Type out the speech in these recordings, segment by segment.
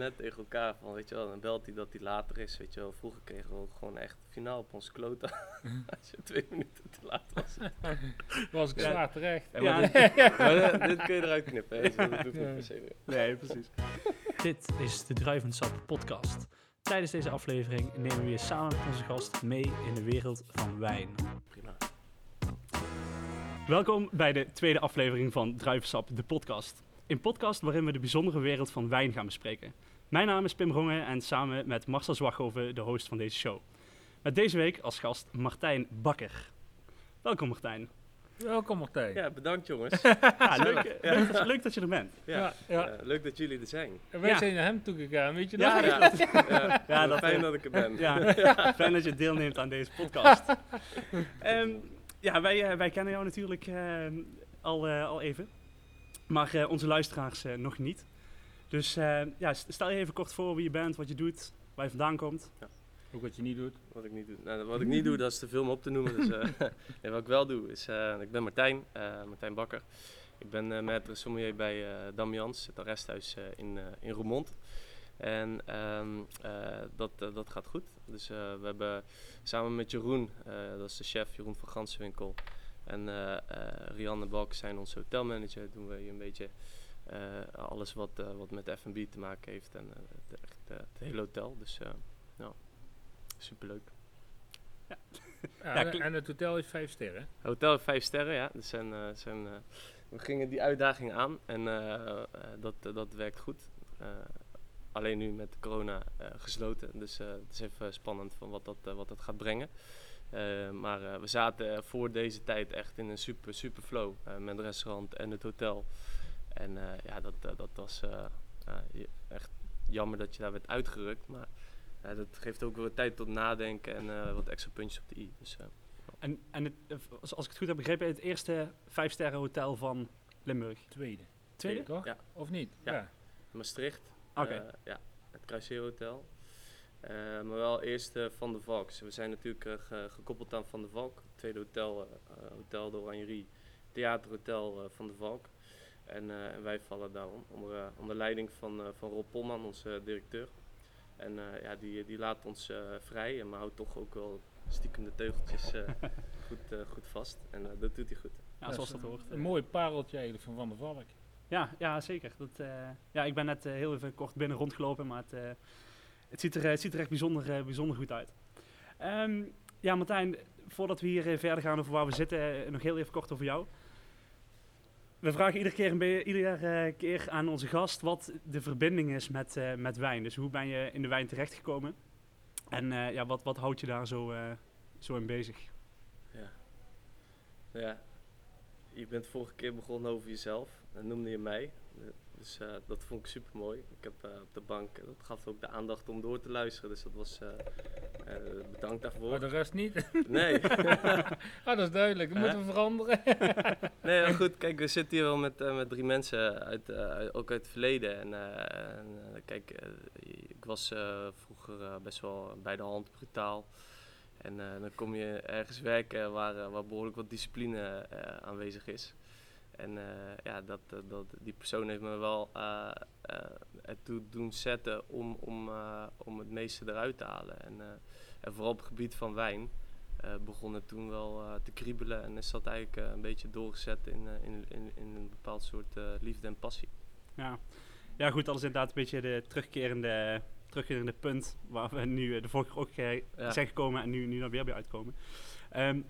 net tegen elkaar van, weet je wel, dan belt hij dat hij later is, weet je wel. Vroeger kregen we ook gewoon echt finaal op ons kloten als je twee minuten te laat was. Was ik Ja. zwaar terecht. Ja, maar dit, maar dit- kun je eruit knippen, hè. Dus dat doe ik niet Ja. per se. Nee, precies. Dit is de Druivensap podcast. Tijdens deze aflevering nemen we je samen met onze gast mee in de wereld van wijn. Prima. Welkom bij de tweede aflevering van Druivensap, de podcast. Een podcast waarin we de bijzondere wereld van wijn gaan bespreken. Mijn naam is Pim Rongen en samen met Marcel Zwaghoven de host van deze show. Met deze week als gast Martijn Bakker. Welkom Martijn. Welkom Martijn. Ja, bedankt jongens. Ja, leuk, Ja. leuk, dat- leuk dat je er bent. Ja, Ja, leuk dat jullie er zijn. En wij Ja. zijn naar hem toegegaan, weet je Ja, dat? Ja, ja, Ja, dat, fijn eh, dat ik er ben. Ja, fijn dat je deelneemt aan deze podcast. Ehm, ja, wij, eh, wij kennen jou natuurlijk eh, al, eh, al even. Maar eh, onze luisteraars eh, nog niet. Dus eh, ja, st- stel je even kort voor wie je bent, wat je doet, waar je vandaan komt. Ook wat je niet doet. Wat ik niet doe, nou, wat ik niet doe, dat is te veel om op te noemen. Dus, eh, nee, wat ik wel doe, is, eh, ik ben Martijn, eh, Martijn Bakker. Ik ben eh maître sommelier bij eh Damians, het arresthuis eh, in, eh, in Roermond. En ehm, eh, dat, dat gaat goed. Dus eh, we hebben samen met Jeroen, eh, dat is de chef, Jeroen van Gansenwinkel. En eh eh, Rianne Balk zijn onze hotelmanager. Doen we hier een beetje alles wat, eh, wat met F&B te maken heeft. En eh, het, echt, eh, het hele hotel. Dus eh nou, superleuk. Ja, Ja, en- het hotel is vijf sterren. Hotel heeft vijf sterren, ja. Dus zijn, eh, zijn, eh, we gingen die uitdaging aan en eh, eh, dat, eh, dat werkt goed. Eh, alleen nu met corona eh, gesloten. Dus eh, het is even spannend van wat dat, eh, wat dat gaat brengen. Eh, maar eh, we zaten eh, voor deze tijd echt in een super, super flow eh, met het restaurant en het hotel. En eh, ja, dat, eh, dat was eh, eh, echt jammer dat je daar werd uitgerukt. Maar dat geeft ook weer tijd tot nadenken en eh, wat extra puntjes op de i. Dus, eh, En, en het, als, als ik het goed heb begrepen, het eerste vijf sterren hotel van Limburg. Tweede. Tweede? Toch? Ja. Of niet? Ja. Maastricht. Oké. Eh, ja, het Kruisheer Hotel. Eh, maar wel eerst Van de Valks. We zijn natuurlijk ge- gekoppeld aan Van de Valk. Het tweede hotel, Hotel de Oranjerie. Theaterhotel Van de Valk. En, eh, en wij vallen daarom onder, eh, onder leiding van, eh, van Rob Polman, onze directeur. En eh, ja, die, die laat ons eh, vrij, maar houdt toch ook wel stiekem de teugeltjes eh, goed, eh, goed vast. En dat doet hij goed. Ja, zoals dat hoort. Een mooi pareltje eigenlijk van Van der Valk. Ja, ja zeker. Dat, eh, ja, ik ben net heel even kort binnen rondgelopen, maar het, eh, het, ziet, er, het ziet er echt bijzonder, eh, bijzonder goed uit. Ehm, ja, Martijn, voordat we hier verder gaan over waar we zitten, nog heel even kort over jou. We vragen iedere keer, iedere eh, keer aan onze gast wat de verbinding is met, eh, met wijn. Dus hoe ben je in de wijn terechtgekomen? En eh, ja, wat, wat houdt je daar zo, zo in bezig? Ja. ja, je bent vorige keer begonnen over jezelf. Dan noemde je mij. Dus eh, dat vond ik super mooi. Ik heb eh, op de bank, eh, dat gaf ook de aandacht om door te luisteren. Dus dat was bedankt daarvoor. Maar de rest niet. Nee. ah, dat is duidelijk. Dat moeten we veranderen. nee, maar goed, kijk, we zitten hier wel met, met drie mensen, uit, ook uit het verleden. En, en, kijk, ik was vroeger best wel bij de hand brutaal. En dan kom je ergens werken waar, waar behoorlijk wat discipline aanwezig is. En eh, ja, dat, eh, dat, die persoon heeft me wel eh, eh, doen zetten om, om, om het meeste eruit te halen. En, en vooral op het gebied van wijn begon het toen wel te kriebelen. En is dat eigenlijk een beetje doorgezet in, in, in, in een bepaald soort liefde en passie. Ja. ja, goed, dat is inderdaad een beetje de terugkerende, terugkerende punt waar we nu de vorige keer ook Ja. zijn gekomen en nu, nu dan weer bij uitkomen. Ehm,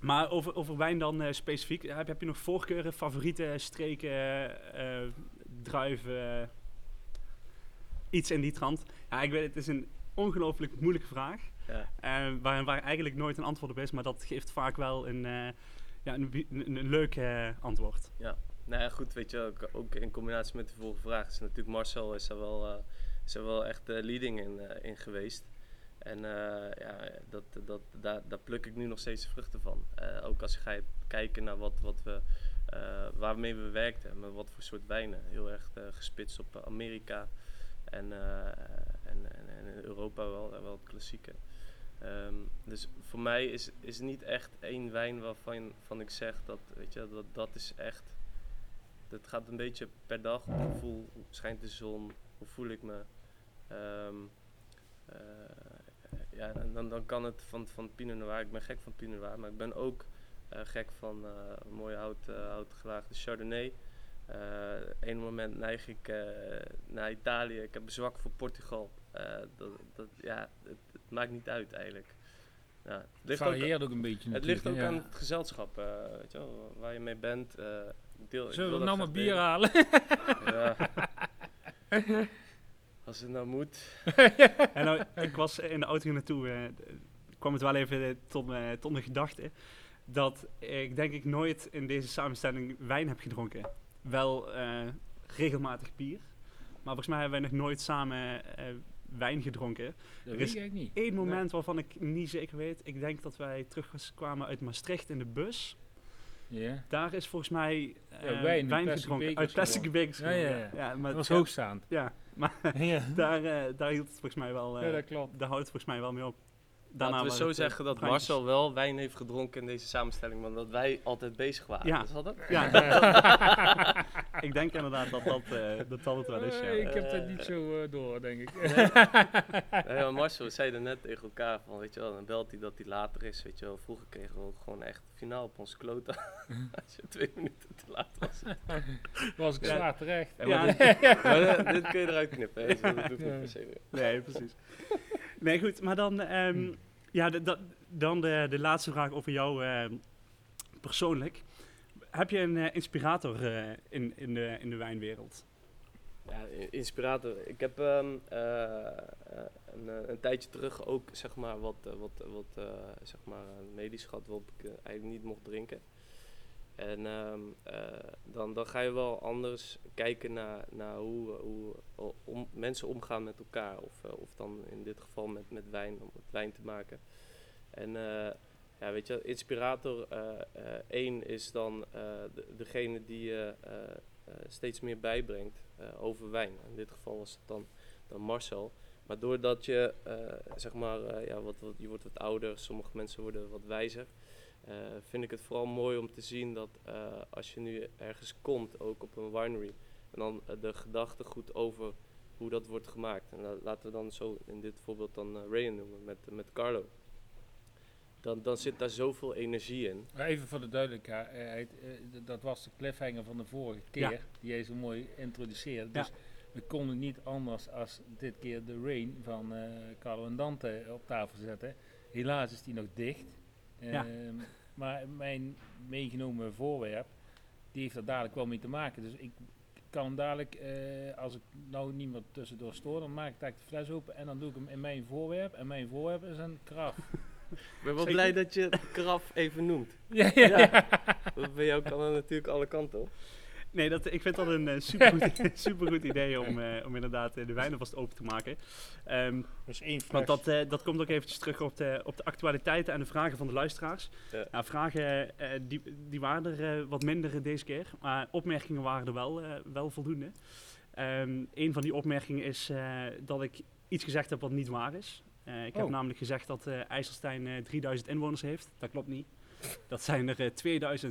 maar over, over wijn dan eh, specifiek, heb, heb je nog voorkeuren, favoriete streken, eh, druiven, iets in die trant? Ja, ik weet het is een ongelooflijk moeilijke vraag, Ja. waar, waar eigenlijk nooit een antwoord op is, maar dat geeft vaak wel een, ja, een, een, een leuk antwoord. Nou ja, goed, weet je, ook, ook in combinatie met de vorige vraag is natuurlijk Marcel is er wel, is er wel echt leading in, in geweest. En eh, ja, dat, dat, daar, daar pluk ik nu nog steeds de vruchten van. Eh, ook als je gaat kijken naar wat, wat we, eh, waarmee we werkten, met wat voor soort wijnen. Heel erg gespitst op Amerika en, en, en, Europa wel, wel het klassieke. Ehm, dus voor mij is, is niet echt één wijn waarvan van ik zeg dat, weet je, dat dat is echt. Dat gaat een beetje per dag op gevoel. Hoe schijnt de zon? Hoe voel ik me? Eh, ja, dan, dan kan het van, van Pinot Noir. Ik ben gek van Pinot Noir, maar ik ben ook eh, gek van eh, een mooie hout, uh, houtgelaagde Chardonnay. Uh, een moment neig ik eh, naar Italië. Ik heb een zwak voor Portugal. Eh, dat, dat, ja, het, het, maakt niet uit eigenlijk. Ja, het ligt ook, varieert ook een beetje het ligt ook aan het gezelschap, eh, weet je wel, waar je mee bent. eh, deel, Zullen we nou maar bier delen. halen? Ja. Als het nou moet. En nou, ik was in de auto hier naartoe, eh, kwam het wel even eh, tot, me, tot mijn gedachte. Dat ik denk ik nooit in deze samenstelling wijn heb gedronken. Wel eh, regelmatig bier. Maar volgens mij hebben wij nog nooit samen eh, wijn gedronken. Dat Er weet is ik eigenlijk niet. Eén moment waarvan ik niet zeker weet. Ik denk dat wij terugkwamen uit Maastricht in de bus. Ja. Daar is volgens mij eh, Ja, wijn plastic gedronken. Uit plastic gewoon. bekers. Ja, ja, ja. maar Dat was ja, hoogstaand. Ja, maar ja. daar, eh, daar hield het volgens mij wel. eh, ja, dat klopt. daar houdt het volgens mij wel mee op. Daarna Laten we zo het, eh, zeggen dat brandjes. Marcel wel wijn heeft gedronken in deze samenstelling, maar dat wij altijd bezig waren. Ja. Is dat? Ja, ik denk inderdaad dat dat, eh, dat, dat het wel is. Ja. Eh, ik heb dat niet zo eh, door, denk ik. Nee, maar Marcel, we zeiden net tegen elkaar van, weet je wel, dan belt hij dat hij later is, weet je wel. Vroeger kregen we ook gewoon echt finaal op onze kloten. Als je twee minuten te laat was. was ik Ja. zwaar terecht. Ja, dit, maar dit- kun je eruit knippen, hè. Zo, Dat doe ik Ja. niet per se weer. Nee, precies. Nee, goed, maar dan, ehm, ja, dan de, de laatste vraag over jou ehm, persoonlijk. Heb je een eh, inspirator eh, in, in, de, in de wijnwereld? Ja, inspirator. Ik heb ehm, eh, een, een tijdje terug ook zeg maar wat, wat, wat zeg maar medisch gehad waarop ik eigenlijk niet mocht drinken. En ehm, eh, dan, dan ga je wel anders kijken naar, naar hoe, hoe mensen omgaan met elkaar. Of, of dan in dit geval met, met wijn, om het wijn te maken. En ja, weet je, inspirator eh, eh, één is dan eh, de, degene die je eh, eh, steeds meer bijbrengt eh, over wijn. In dit geval was het dan, dan Marcel. Maar doordat je, eh, zeg maar, eh, ja, wat, je wordt wat ouder, sommige mensen worden wat wijzer. eh, vind ik het vooral mooi om te zien dat eh, als je nu ergens komt, ook op een winery, en dan eh, de gedachte goed over hoe dat wordt gemaakt. En la- laten we dan zo in dit voorbeeld dan eh Rayan noemen met, met Carlo. Dan, dan zit daar zoveel energie in. Maar even voor de duidelijkheid, eh, d- dat was de cliffhanger van de vorige keer, Ja. die jij zo mooi introduceerde. Ja. Dus we konden niet anders als dit keer de Rain van eh, Carlo en Dante op tafel zetten. Helaas is die nog dicht. Ja. Ehm, maar mijn meegenomen voorwerp, die heeft er dadelijk wel mee te maken. Dus ik kan hem dadelijk, eh, als ik nou niet meer tussendoor stoor, dan maak ik dadelijk de fles open en dan doe ik hem in mijn voorwerp. En mijn voorwerp is een kraf. Ik ben wel Zeker. blij dat je het kraf even noemt. ja, ja, ja. Want Bij jou kan het natuurlijk alle kanten op. Nee, dat, ik vind dat een eh, supergoed, supergoed idee om, eh, om inderdaad eh, de wijn alvast open te maken. Ehm, Dus één. Want dat, eh, dat komt ook eventjes terug op de, op de actualiteiten en de vragen van de luisteraars. Ja. Nou, vragen die, die waren er eh, wat minder deze keer, maar opmerkingen waren er wel, eh, wel voldoende. Ehm een van die opmerkingen is eh, dat ik iets gezegd heb wat niet waar is. Eh, ik heb Oh. namelijk gezegd dat eh IJsselstein eh 3000 inwoners heeft. Dat klopt niet. Dat zijn er eh,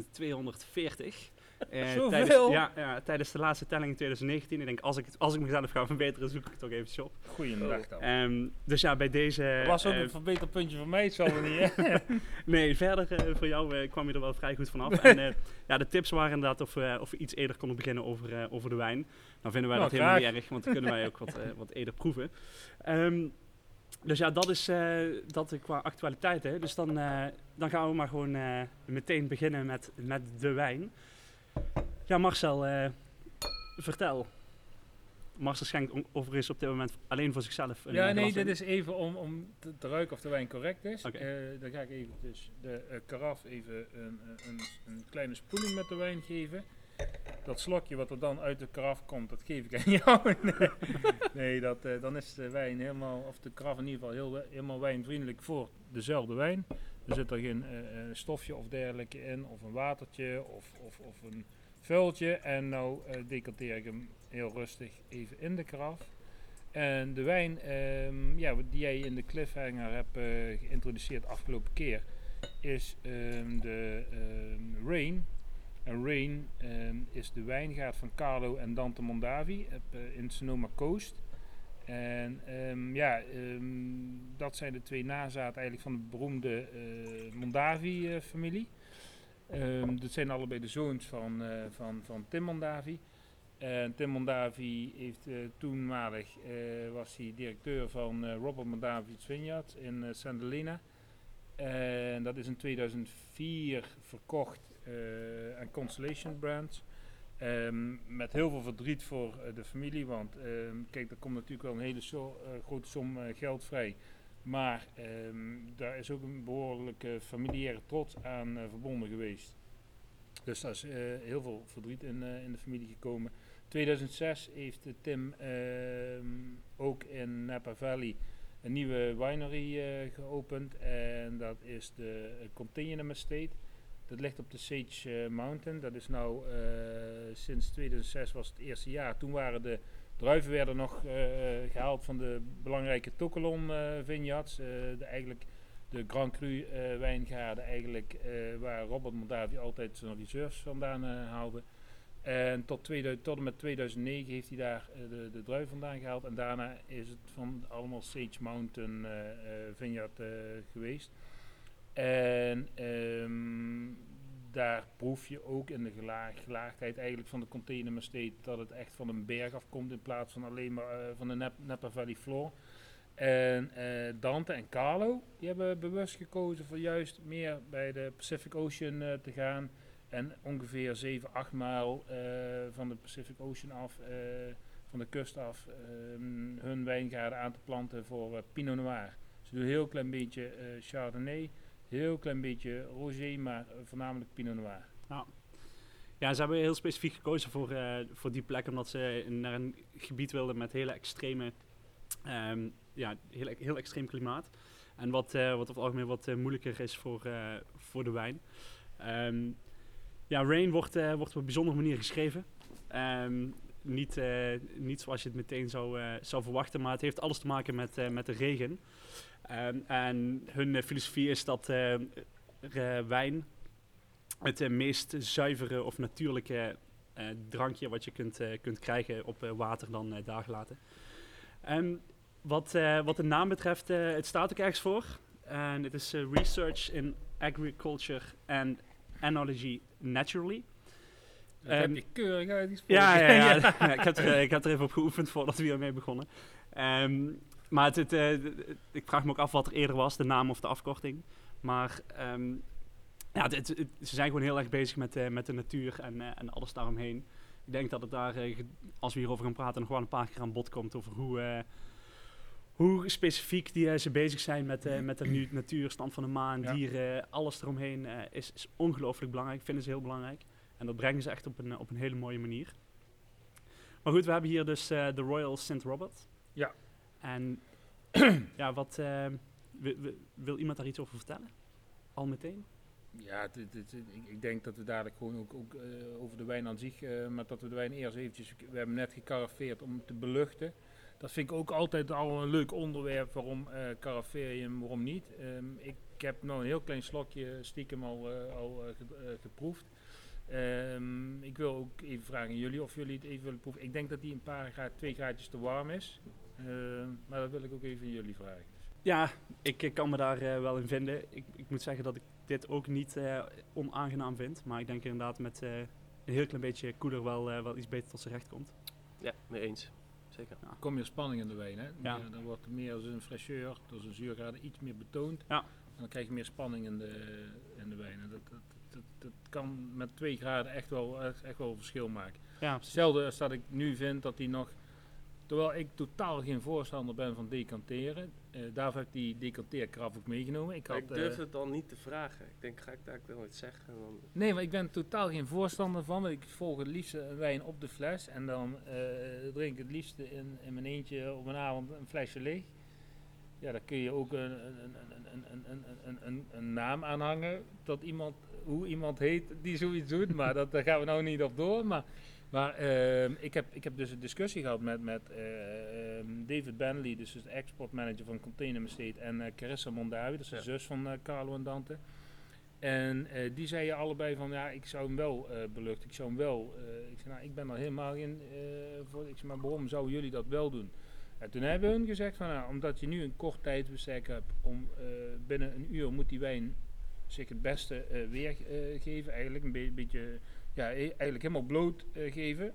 2240. Eh, Zoveel? tijdens, ja, ja, tijdens de laatste telling in 2019. Ik denk, als ik, als ik mezelf ga verbeteren, zoek ik het toch eventjes op. Goeiedag dan. Ehm, dus ja, bij deze... Dat was ook eh, een verbeterpuntje voor mij, het zal er niet, hè? nee, verder eh, voor jou eh, kwam je er wel vrij goed vanaf. en eh, ja, de tips waren inderdaad of, we of we iets eerder konden beginnen over, eh, over de wijn. Dan vinden wij Nou, dat helemaal niet erg, want dan kunnen wij ook wat, eh, wat eerder proeven. Ehm, dus ja, dat is eh, dat qua actualiteit. Hè. Dus dan, eh, dan gaan we maar gewoon eh, meteen beginnen met, met de wijn. Ja, Marcel, vertel. Marcel schenkt overigens op dit moment alleen voor zichzelf een Ja, nee, dit is even om, om te, te ruiken of de wijn correct is. Dan ga ik even dus de karaf even een, een, een kleine spoeling met de wijn geven. Dat slokje wat er dan uit de karaf komt, dat geef ik aan jou. nee, dat, eh, dan is de wijn helemaal, of de karaf in ieder geval heel, helemaal wijnvriendelijk voor dezelfde wijn. Er zit er geen eh, eh, stofje of dergelijke in, of een watertje, of, of, of een vuiltje. En nou eh decanteer ik hem heel rustig even in de karaf. En de wijn ehm, ja, die jij in de cliffhanger hebt geïntroduceerd afgelopen keer, is ehm, de ehm, Rain. En Rain ehm, is de wijngaard van Carlo en Dante Mondavi eh, in Sonoma Coast. En ehm, ja, ehm, dat zijn de twee nazaten eigenlijk van de beroemde eh, Mondavi-familie. Ehm dat zijn allebei de zoons van, eh, van, van Tim Mondavi. En Tim Mondavi heeft eh, toenmalig eh, was hij directeur van eh, Robert Mondavi's Vineyard in eh Santa Elena. En dat is in 2004 verkocht eh, aan Constellation Brands. Ehm, met heel veel verdriet voor eh, de familie, want ehm, kijk, er komt natuurlijk wel een hele eh, grote som geld vrij. Maar ehm, daar is ook een behoorlijke familiaire trots aan verbonden geweest. Dus daar is heel veel verdriet in, in de familie gekomen. 2006 heeft Tim ook in Napa Valley een nieuwe winery geopend. En dat is de Continuum Estate. Dat ligt op de Sage eh, Mountain. Dat is nou eh, sinds 2006 was het eerste jaar. Toen waren de druiven werden nog eh, gehaald van de belangrijke Tokelon vineyards. de, eigenlijk de Grand Cru wijngaarden eigenlijk, waar Robert Mondavi altijd zijn reserves vandaan haalde. En tot, 2000, tot en met 2009 heeft hij daar de, de druiven vandaan gehaald. En daarna is het van allemaal Sage Mountain eh, Vineyard geweest. En ehm, daar proef je ook in de gela- gelaagdheid eigenlijk van de Container Estate dat het echt van een berg afkomt in plaats van alleen maar eh, van de Nap- Napa Valley Floor. En eh, Dante en Carlo, hebben bewust gekozen voor juist meer bij de Pacific Ocean eh, te gaan. En ongeveer 7, 8 mijl van de Pacific Ocean af, van de kust af, ehm, hun wijngaarden aan te planten voor Pinot Noir. Ze doen een heel klein beetje Chardonnay, heel klein beetje Rosé, maar voornamelijk Pinot Noir. Ja, ze hebben heel specifiek gekozen voor, eh, voor die plek, omdat ze naar een gebied wilden met hele extreme, ehm, ja, heel, heel extreem klimaat. En wat, eh, wat over het algemeen wat eh, moeilijker is voor, voor de wijn. Ehm, ja, Rain wordt, wordt op een bijzondere manier geschreven. Ehm, niet, eh, niet zoals je het meteen zou, eh, zou verwachten, maar het heeft alles te maken met, eh, met de regen. Ehm, en hun filosofie is dat wijn het meest zuivere of natuurlijke drankje wat je kunt, kunt krijgen op water dan dagen later. En wat, wat de naam betreft, het staat ook ergens voor. En het is Research in Agriculture and Enology Naturally. Dat Ehm, heb je keurig uitgesproken. Ja, ja, ja. ja, ik, heb er, eh, ik heb er even op geoefend voordat we hiermee begonnen. Ehm, maar het, het, eh, ik vraag me ook af wat er eerder was, de naam of de afkorting. Maar ehm, ja, het, ze zijn gewoon heel erg bezig met, eh, met de natuur en, en alles daaromheen. Ik denk dat het daar, als we hierover gaan praten, nog wel een paar keer aan bod komt over hoe, hoe specifiek die, ze bezig zijn met, met de natuur, stand van de maan, dieren, alles eromheen is, is ongelooflijk belangrijk, vinden ze heel belangrijk. En dat brengen ze echt op een, op een hele mooie manier. Maar goed, we hebben hier dus eh, de Royal St. Robert. Ja. En ja, wat, eh, wi- wi- wil iemand daar iets over vertellen? Al meteen? Ja, het- het- het- ik, denk dat we dadelijk gewoon ook, ook eh, over de wijn aan zich, eh, maar dat we de wijn eerst eventjes, we hebben net gecarafeerd om te beluchten. Dat vind ik ook altijd al een leuk onderwerp, waarom carafeer je hem, waarom niet. Ehm, ik heb nou een heel klein slokje stiekem al, al ge- geproefd. Ehm, ik wil ook even vragen aan jullie of jullie het even willen proeven. Ik denk dat die een paar graad, twee graadjes te warm is. Ehm, maar dat wil ik ook even aan jullie vragen. Ja, ik, ik kan me daar eh, wel in vinden. Ik, ik moet zeggen dat ik dit ook niet eh, onaangenaam vind. Maar ik denk inderdaad met eh, een heel klein beetje koeler wel, eh, wel iets beter tot zijn recht komt. Ja, mee eens. Zeker. Er komt meer spanning in de wijn. Hè? Ja. Meer- dan wordt er meer zijn fraîcheur, door zijn zuurgraden iets meer betoond. Ja. En dan krijg je meer spanning in de, in de wijn. En dat, dat, dat, dat kan met twee graden echt wel, echt, echt wel een verschil maken. Ja. Hetzelfde als dat ik nu vind dat hij nog, terwijl ik totaal geen voorstander ben van decanteren, eh, daarvoor heb ik die decanteerkraf ook meegenomen. Ik had, ik durf eh, het dan niet te vragen. Ik denk, ga ik daar dan iets zeggen? En dan, Nee, maar ik ben totaal geen voorstander van. Ik volg het liefst een wijn op de fles en dan eh, drink ik het liefst in, in mijn eentje op een avond een flesje leeg. Ja, daar kun je ook een, een, een, een, een naam aan hangen. Dat iemand, hoe iemand heet die zoiets doet. Maar dat, daar gaan we nou niet op door. Maar, maar ik, heb, ik heb dus een discussie gehad met, met David Benley, dus de exportmanager van Container Estate. En Carissa Mondavi, dat is de zus van Carlo en Dante. En die zeiden allebei van ja, ik zou hem wel uh, belucht. Ik zou hem wel. Ik zei, nou, ik ben er helemaal in voor. Ik zei, maar waarom zouden jullie dat wel doen? En toen hebben hun gezegd van, nou, omdat je nu een kort tijdbestek hebt, om eh, binnen een uur moet die wijn zich het beste eh, weergeven. eigenlijk een be- beetje, ja, eigenlijk helemaal bloot eh, geven.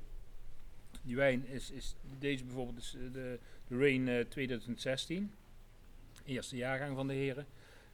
Die wijn is, is deze bijvoorbeeld is, de, de Rain eh, 2016. Eerste jaargang van de heren.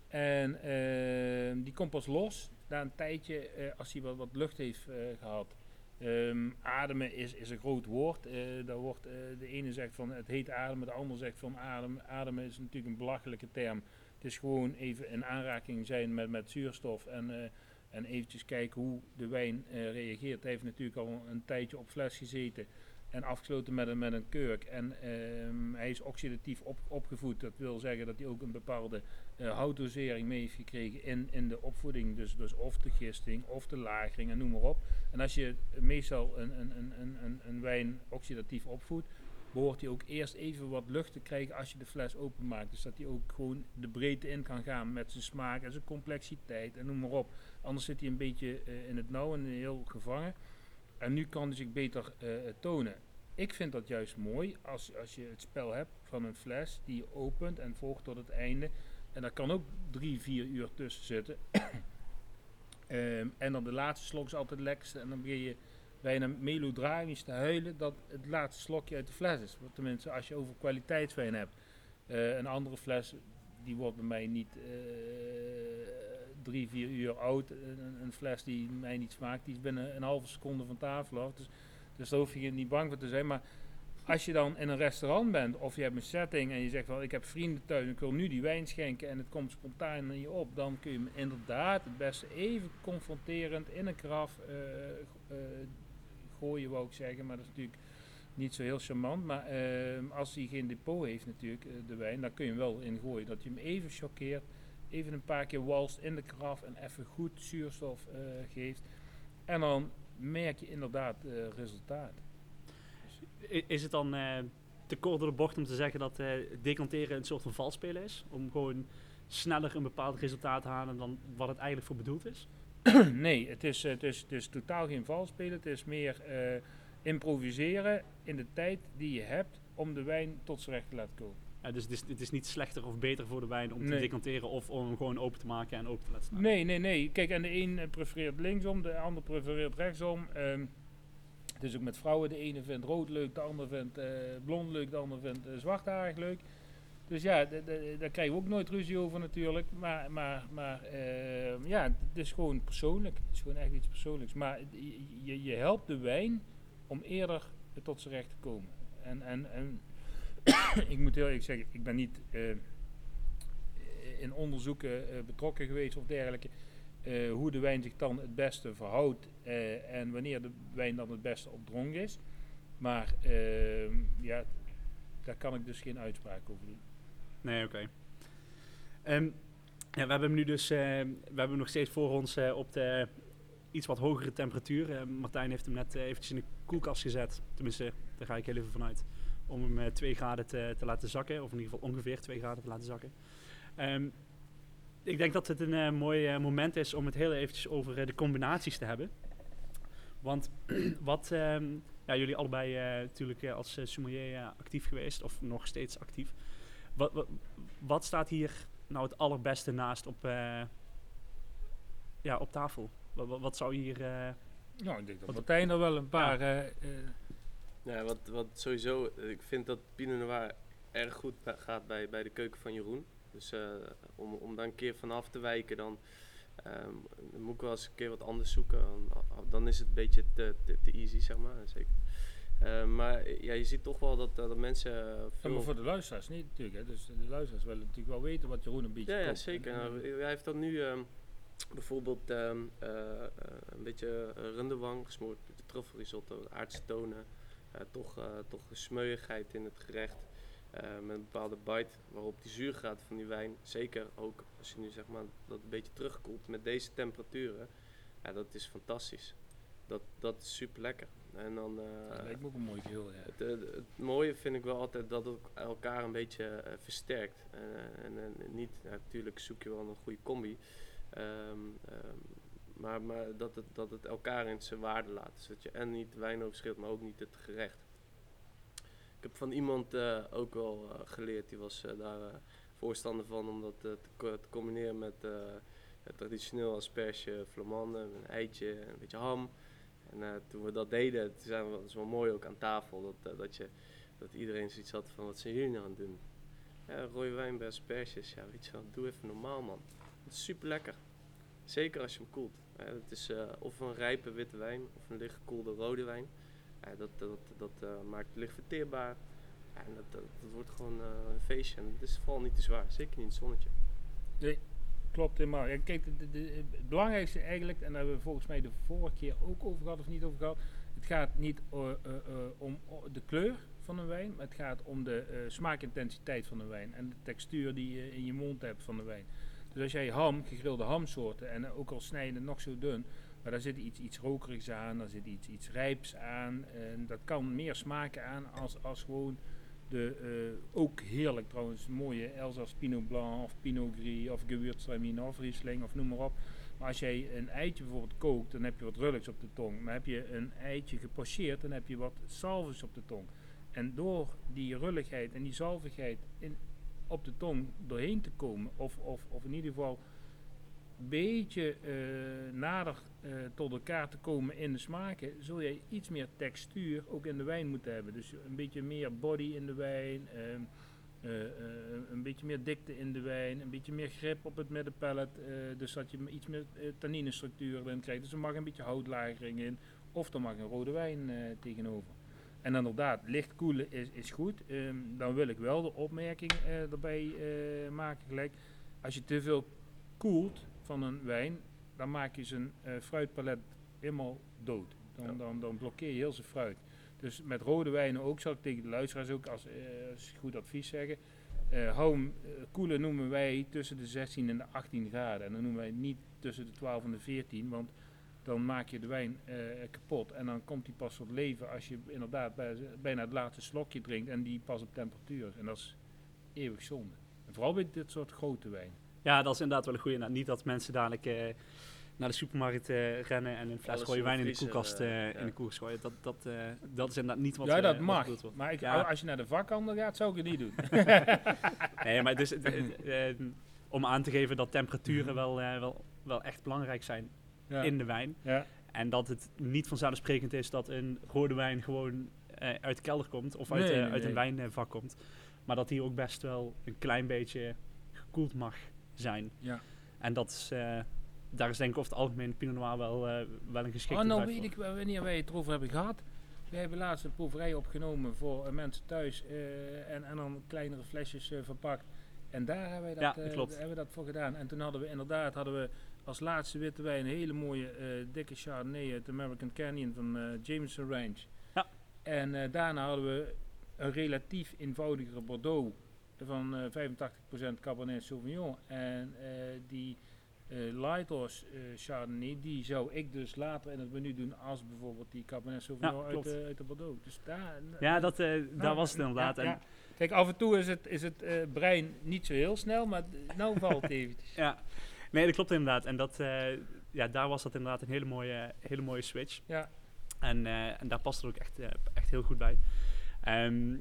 En eh, die komt pas los na een tijdje als hij wat, lucht heeft eh, gehad. Ehm, ademen is, is een groot woord. Eh, daar wordt, eh, de ene zegt van het heet ademen, de ander zegt van adem. Ademen is natuurlijk een belachelijke term. Het is gewoon even in aanraking zijn met, met zuurstof en, eh, en eventjes kijken hoe de wijn reageert. Hij heeft natuurlijk al een tijdje op fles gezeten en afgesloten met een, met een kurk. En ehm, hij is oxidatief op, opgevoed. Dat wil zeggen dat hij ook een bepaalde eh houtdosering mee heeft gekregen in, in de opvoeding. Dus, dus of de gisting of de lagering en noem maar op. En als je meestal een, een, een, een, een, een wijn oxidatief opvoedt, behoort hij ook eerst even wat lucht te krijgen als je de fles openmaakt. Dus dat hij ook gewoon de breedte in kan gaan met zijn smaak en zijn complexiteit en noem maar op. Anders zit hij een beetje eh, in het nauw en heel gevangen. En nu kan hij zich beter eh, tonen. Ik vind dat juist mooi als, als je het spel hebt van een fles die je opent en volgt tot het einde. En daar kan ook drie, vier uur tussen zitten. Ehm, en dan de laatste slok is altijd het lekkerste. En dan begin je bijna melodramisch te huilen dat het laatste slokje uit de fles is. Tenminste, als je over kwaliteitswijn hebt. Eh, een andere fles, die wordt bij mij niet eh, drie, vier uur oud. Een fles die mij niet smaakt, die is binnen een halve seconde van tafel af. Dus, dus daar hoef je niet bang voor te zijn. Maar als je dan in een restaurant bent of je hebt een setting en je zegt van ik heb vrienden thuis en ik wil nu die wijn schenken en het komt spontaan in je op, dan kun je hem inderdaad het beste even confronterend in een kraf eh, eh, gooien, wou ik zeggen. Maar dat is natuurlijk niet zo heel charmant. Maar ehm, als hij geen depot heeft natuurlijk, eh, de wijn, dan kun je hem wel ingooien. Dat je hem even choqueert, even een paar keer walst in de kraf en even goed zuurstof geeft. En dan merk je inderdaad resultaat. Is het dan eh, te kort door de bocht om te zeggen dat eh, decanteren een soort van valspelen is? Om gewoon sneller een bepaald resultaat te halen dan wat het eigenlijk voor bedoeld is? nee, het is, het, is, het is totaal geen valspelen. Het is meer eh, improviseren in de tijd die je hebt om de wijn tot zijn recht te laten komen. Eh, dus het is, het is niet slechter of beter voor de wijn om te decanteren of om hem gewoon open te maken en open te laten staan. Nee, nee, nee. Kijk, en de een prefereert linksom, de ander prefereert rechtsom. Ehm, is ook met vrouwen. De ene vindt rood leuk, de ander vindt eh, blond leuk, de ander vindt eh, zwartharig leuk. Dus ja, daar krijgen we ook nooit ruzie over natuurlijk. Maar, maar, maar ehm, ja, het is gewoon persoonlijk. Het is gewoon echt iets persoonlijks. Maar je, je, helpt de wijn om eerder tot zijn recht te komen. En, en, en ik moet heel eerlijk zeggen, ik ben niet eh, in onderzoeken betrokken geweest of dergelijke. Eh, hoe de wijn zich dan het beste verhoudt eh, en wanneer de wijn dan het beste op dronk is. Maar ehm, ja, daar kan ik dus geen uitspraak over doen. Nee, oké. Ehm, ja, we hebben hem nu dus, eh, we hebben hem nog steeds voor ons op de iets wat hogere temperatuur. Martijn heeft hem net eventjes in de koelkast gezet. Tenminste, daar ga ik heel even vanuit. Om hem eh 2 graden te, te laten zakken. Of in ieder geval ongeveer 2 graden te laten zakken. Ehm, ik denk dat het een eh, mooi eh, moment is om het heel eventjes over eh, de combinaties te hebben. Want wat, ehm, ja, jullie allebei eh, natuurlijk als sommelier actief geweest, of nog steeds actief. Wat, wat, wat staat hier nou het allerbeste naast op, eh, ja, op tafel? Wat, wat, wat zou hier... eh, Nou, ik denk dat Martijn er wel een paar... eh, eh, Ja, wat, wat sowieso, ik vind dat Pinot Noir erg goed gaat bij, bij de keuken van Jeroen. Dus eh, om, om daar een keer vanaf te wijken, dan, ehm, dan moet ik wel eens een keer wat anders zoeken. Dan, dan is het een beetje te, te, te easy, zeg maar. Zeker. Eh, maar eh, ja, je ziet toch wel dat, eh, dat mensen ja, veel... maar voor de luisteraars niet natuurlijk. Hè. Dus de luisteraars willen natuurlijk wel weten wat Jeroen een beetje Ja, ja zeker. Nou, hij heeft dan nu ehm, bijvoorbeeld ehm, een beetje rundewang gesmoord met de truffelrisotto, aardse tonen. toch, toch smeuigheid in het gerecht. Eh, met een bepaalde bite waarop die zuurgraad van die wijn, zeker ook als je nu zeg maar dat een beetje terugkoelt met deze temperaturen, ja, dat is fantastisch. Dat, dat is super lekker. En dan, eh, dat lijkt me ook een mooi ja. het, het mooie vind ik wel altijd dat het elkaar een beetje eh, versterkt. En, en niet, ja, natuurlijk zoek je wel een goede combi. Ehm, ehm, maar maar dat, het, dat het elkaar in zijn waarde laat. Dus dat je en niet de wijn overschrilt, maar ook niet het gerecht. Ik heb van iemand eh, ook wel eh, geleerd, die was eh, daar voorstander van om dat te, co- te combineren met het traditioneel asperge flamande, een eitje en een beetje ham. En toen we dat deden, zijn we, dat is wel mooi ook aan tafel, dat, dat, je, dat iedereen zoiets had van wat zijn jullie nou aan het doen? Ja, rode wijn bij asperges, ja weet je wel, doe even normaal man. Het is super lekker. Zeker als je hem koelt. Het is of een rijpe witte wijn of een licht gekoelde rode wijn. Ja, dat dat, dat eh, maakt het licht verteerbaar. En dat, dat, wordt gewoon eh, een feestje. En het is vooral niet te zwaar. Zeker niet in het zonnetje. Klopt helemaal. Ja, kijk, de, de- de- het belangrijkste eigenlijk, en daar hebben we volgens mij de vorige keer ook over gehad of niet over gehad. Het gaat niet eh, eh, eh, om de kleur van een wijn, maar het gaat om de eh, smaakintensiteit van een wijn en de textuur die je in je mond hebt van de wijn. Dus als jij ham, gegrilde hamsoorten, en ook al snij je het nog zo dun, maar daar zit iets, iets rokerigs aan, daar zit iets, iets rijps aan. En dat kan meer smaken aan als, als gewoon de, eh, ook heerlijk trouwens, mooie Elsass Pinot Blanc of Pinot Gris of Gewürztraminer of Riesling of noem maar op. Maar als jij een eitje bijvoorbeeld kookt, dan heb je wat rulligs op de tong. Maar heb je een eitje gepocheerd, dan heb je wat salvus op de tong. En door die rulligheid en die zalvigheid in, op de tong doorheen te komen, of, of, of in ieder geval beetje eh, nader eh, tot elkaar te komen in de smaken, zul je iets meer textuur ook in de wijn moeten hebben. Dus een beetje meer body in de wijn, ehm, eh, een beetje meer dikte in de wijn, een beetje meer grip op het middenpellet, dus dat je iets meer uh, tanninestructuur erin krijgt. Dus er mag een beetje houtlagering in, of er mag een rode wijn tegenover. En inderdaad, licht koelen is, is goed. Ehm, dan wil ik wel de opmerking erbij maken gelijk. Als je te veel koelt van een wijn, dan maak je zijn eh, fruitpalet helemaal dood. Dan, Ja. dan, dan blokkeer je heel zijn fruit. Dus met rode wijnen ook, zal ik tegen de luisteraars ook als, eh, als goed advies zeggen. Eh hou hem, koelen noemen wij tussen de 16 en de 18 graden. En dan noemen wij niet tussen de 12 en de 14, want dan maak je de wijn kapot. En dan komt die pas tot leven als je inderdaad bij, bijna het laatste slokje drinkt en die pas op temperatuur is. En dat is eeuwig zonde. En vooral bij dit soort grote wijn. Ja, dat is inderdaad wel een goede. Niet dat mensen dadelijk eh, naar de supermarkt eh, rennen en een fles de wijn in de koelkast eh, in ja. de koers gooien. Dat, dat, eh, dat is inderdaad niet wat ja, dat mag. wordt. Maar ik, Ja. als je naar de vakhandel gaat, zou ik het niet doen. Nee, maar dus, om aan te geven dat temperaturen wel, eh, wel, wel echt belangrijk zijn ja. in de wijn. ja. En dat het niet vanzelfsprekend is dat een rode wijn gewoon uit de kelder komt of uit, Nee, nee, uit een nee. wijnvak komt. Maar dat die ook best wel een klein beetje gekoeld mag zijn. Ja. En dat is, eh, daar is denk ik over het algemeen Pinot Noir wel, eh, wel een geschikte Oh, nou weet voor. ik wel wanneer wij het erover hebben gehad. We hebben laatst een proeverij opgenomen voor eh, mensen thuis en, en dan kleinere flesjes verpakt. En daar hebben wij dat, Ja, hebben we dat voor gedaan. En toen hadden we inderdaad hadden we als laatste witte wijn een hele mooie dikke Chardonnay uit American Canyon van Jameson Range. Ja. En daarna hadden we een relatief eenvoudigere Bordeaux van eh 85% Cabernet Sauvignon. En eh, die eh Lighthorse eh, Chardonnay, die zou ik dus later in het menu doen als bijvoorbeeld die Cabernet Sauvignon Ja, uit, uit de Bordeaux. Dus daar, Ja, dat, eh, daar nou, was het inderdaad. ja, En, ja. Kijk, af en toe is het, is het eh, brein niet zo heel snel, maar nou valt het eventjes. Ja, nee, dat klopt inderdaad. En dat, eh, ja, daar was dat inderdaad een hele mooie, hele mooie switch. Ja. En, eh, en daar past het ook echt, eh, echt heel goed bij. Ehm,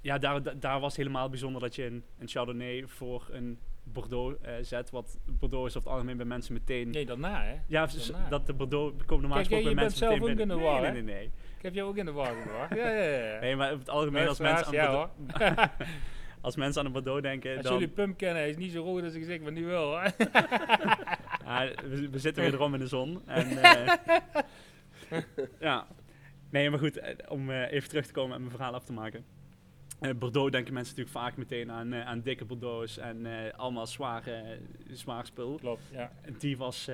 ja, daar, da- daar was helemaal bijzonder dat je een, een Chardonnay voor een Bordeaux eh, zet. Wat Bordeaux is over het algemeen bij mensen meteen... Nee, daarna hè. Ja, daarna. dat de Bordeaux komt normaal Kijk, gesproken bij je mensen bent zelf meteen ook in de war, nee, nee, nee, nee. Ik heb jou ook in de war gebracht. Ja, ja, ja. Nee, maar over het algemeen als mensen, aan ja, Bordeaux, hoor. als mensen aan een Bordeaux denken, Als dan... jullie Pump kennen, hij is niet zo rood als ik zeg, maar nu wel. Ja, we, we zitten wederom in de zon. En, eh, ja. Nee, maar goed, eh, om even terug te komen en mijn verhaal af te maken. Eh, Bordeaux denken mensen natuurlijk vaak meteen aan, eh, aan dikke Bordeaux's en eh, allemaal zware, zwaar spul. Klopt, ja. En die was,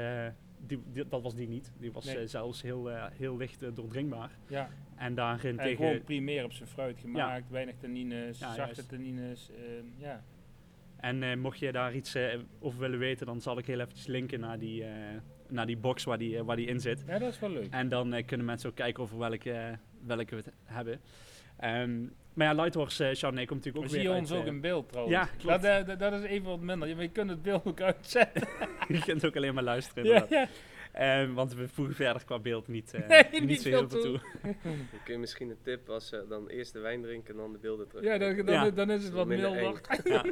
die, die- dat was die niet. Die was Nee. zelfs heel, heel licht doordringbaar. ja. En daarin En tegen... gewoon primair op zijn fruit gemaakt, weinig tannines, Ja, zachte juist. tannines. ehm, ja. En mocht je daar iets over willen weten, dan zal ik heel eventjes linken naar die, naar die box waar die, waar die in zit. ja, dat is wel leuk. En dan kunnen mensen ook kijken over welke, welke we het hebben. Ehm, maar ja, Lighthorse uh, Chardonnay komt natuurlijk We ook zien weer ons uit, ook eh, in beeld trouwens. Ja, klopt. Dat, eh, dat, dat is even wat minder. Je, maar je kunt het beeld ook uitzetten. je kunt ook alleen maar luisteren ja. Ehm, want we voegen verder qua beeld niet, eh, Nee, niet, niet zo heel veel toe. Dan kun je misschien een tip was eh, dan eerst de wijn drinken en dan de beelden terug. Ja, dan, dan, Ja. dan is het wat milder. Ja.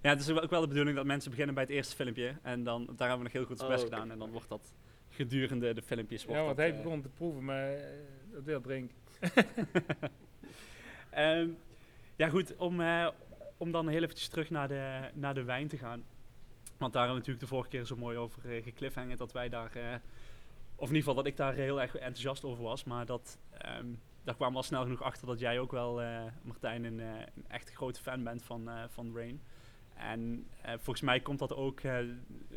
ja, het is ook wel de bedoeling dat mensen beginnen bij het eerste filmpje. En dan, daar hebben we nog heel goed ons Oh, best oké. gedaan. En dan wordt dat gedurende de filmpjes. Wordt Ja, want dat, hij eh, begon te proeven, maar eh, dat wil drinken. Ehm, ja, goed, om, eh, om dan heel eventjes terug naar de, naar de wijn te gaan. Want daar hebben we natuurlijk de vorige keer zo mooi over uh, gekliffhangerd dat wij daar, eh, of in ieder geval dat ik daar heel erg enthousiast over was. Maar dat, ehm, daar kwamen we al snel genoeg achter dat jij ook wel, eh, Martijn, een, eh, echt grote fan bent van, eh, van Rain. En eh, volgens mij komt dat ook eh,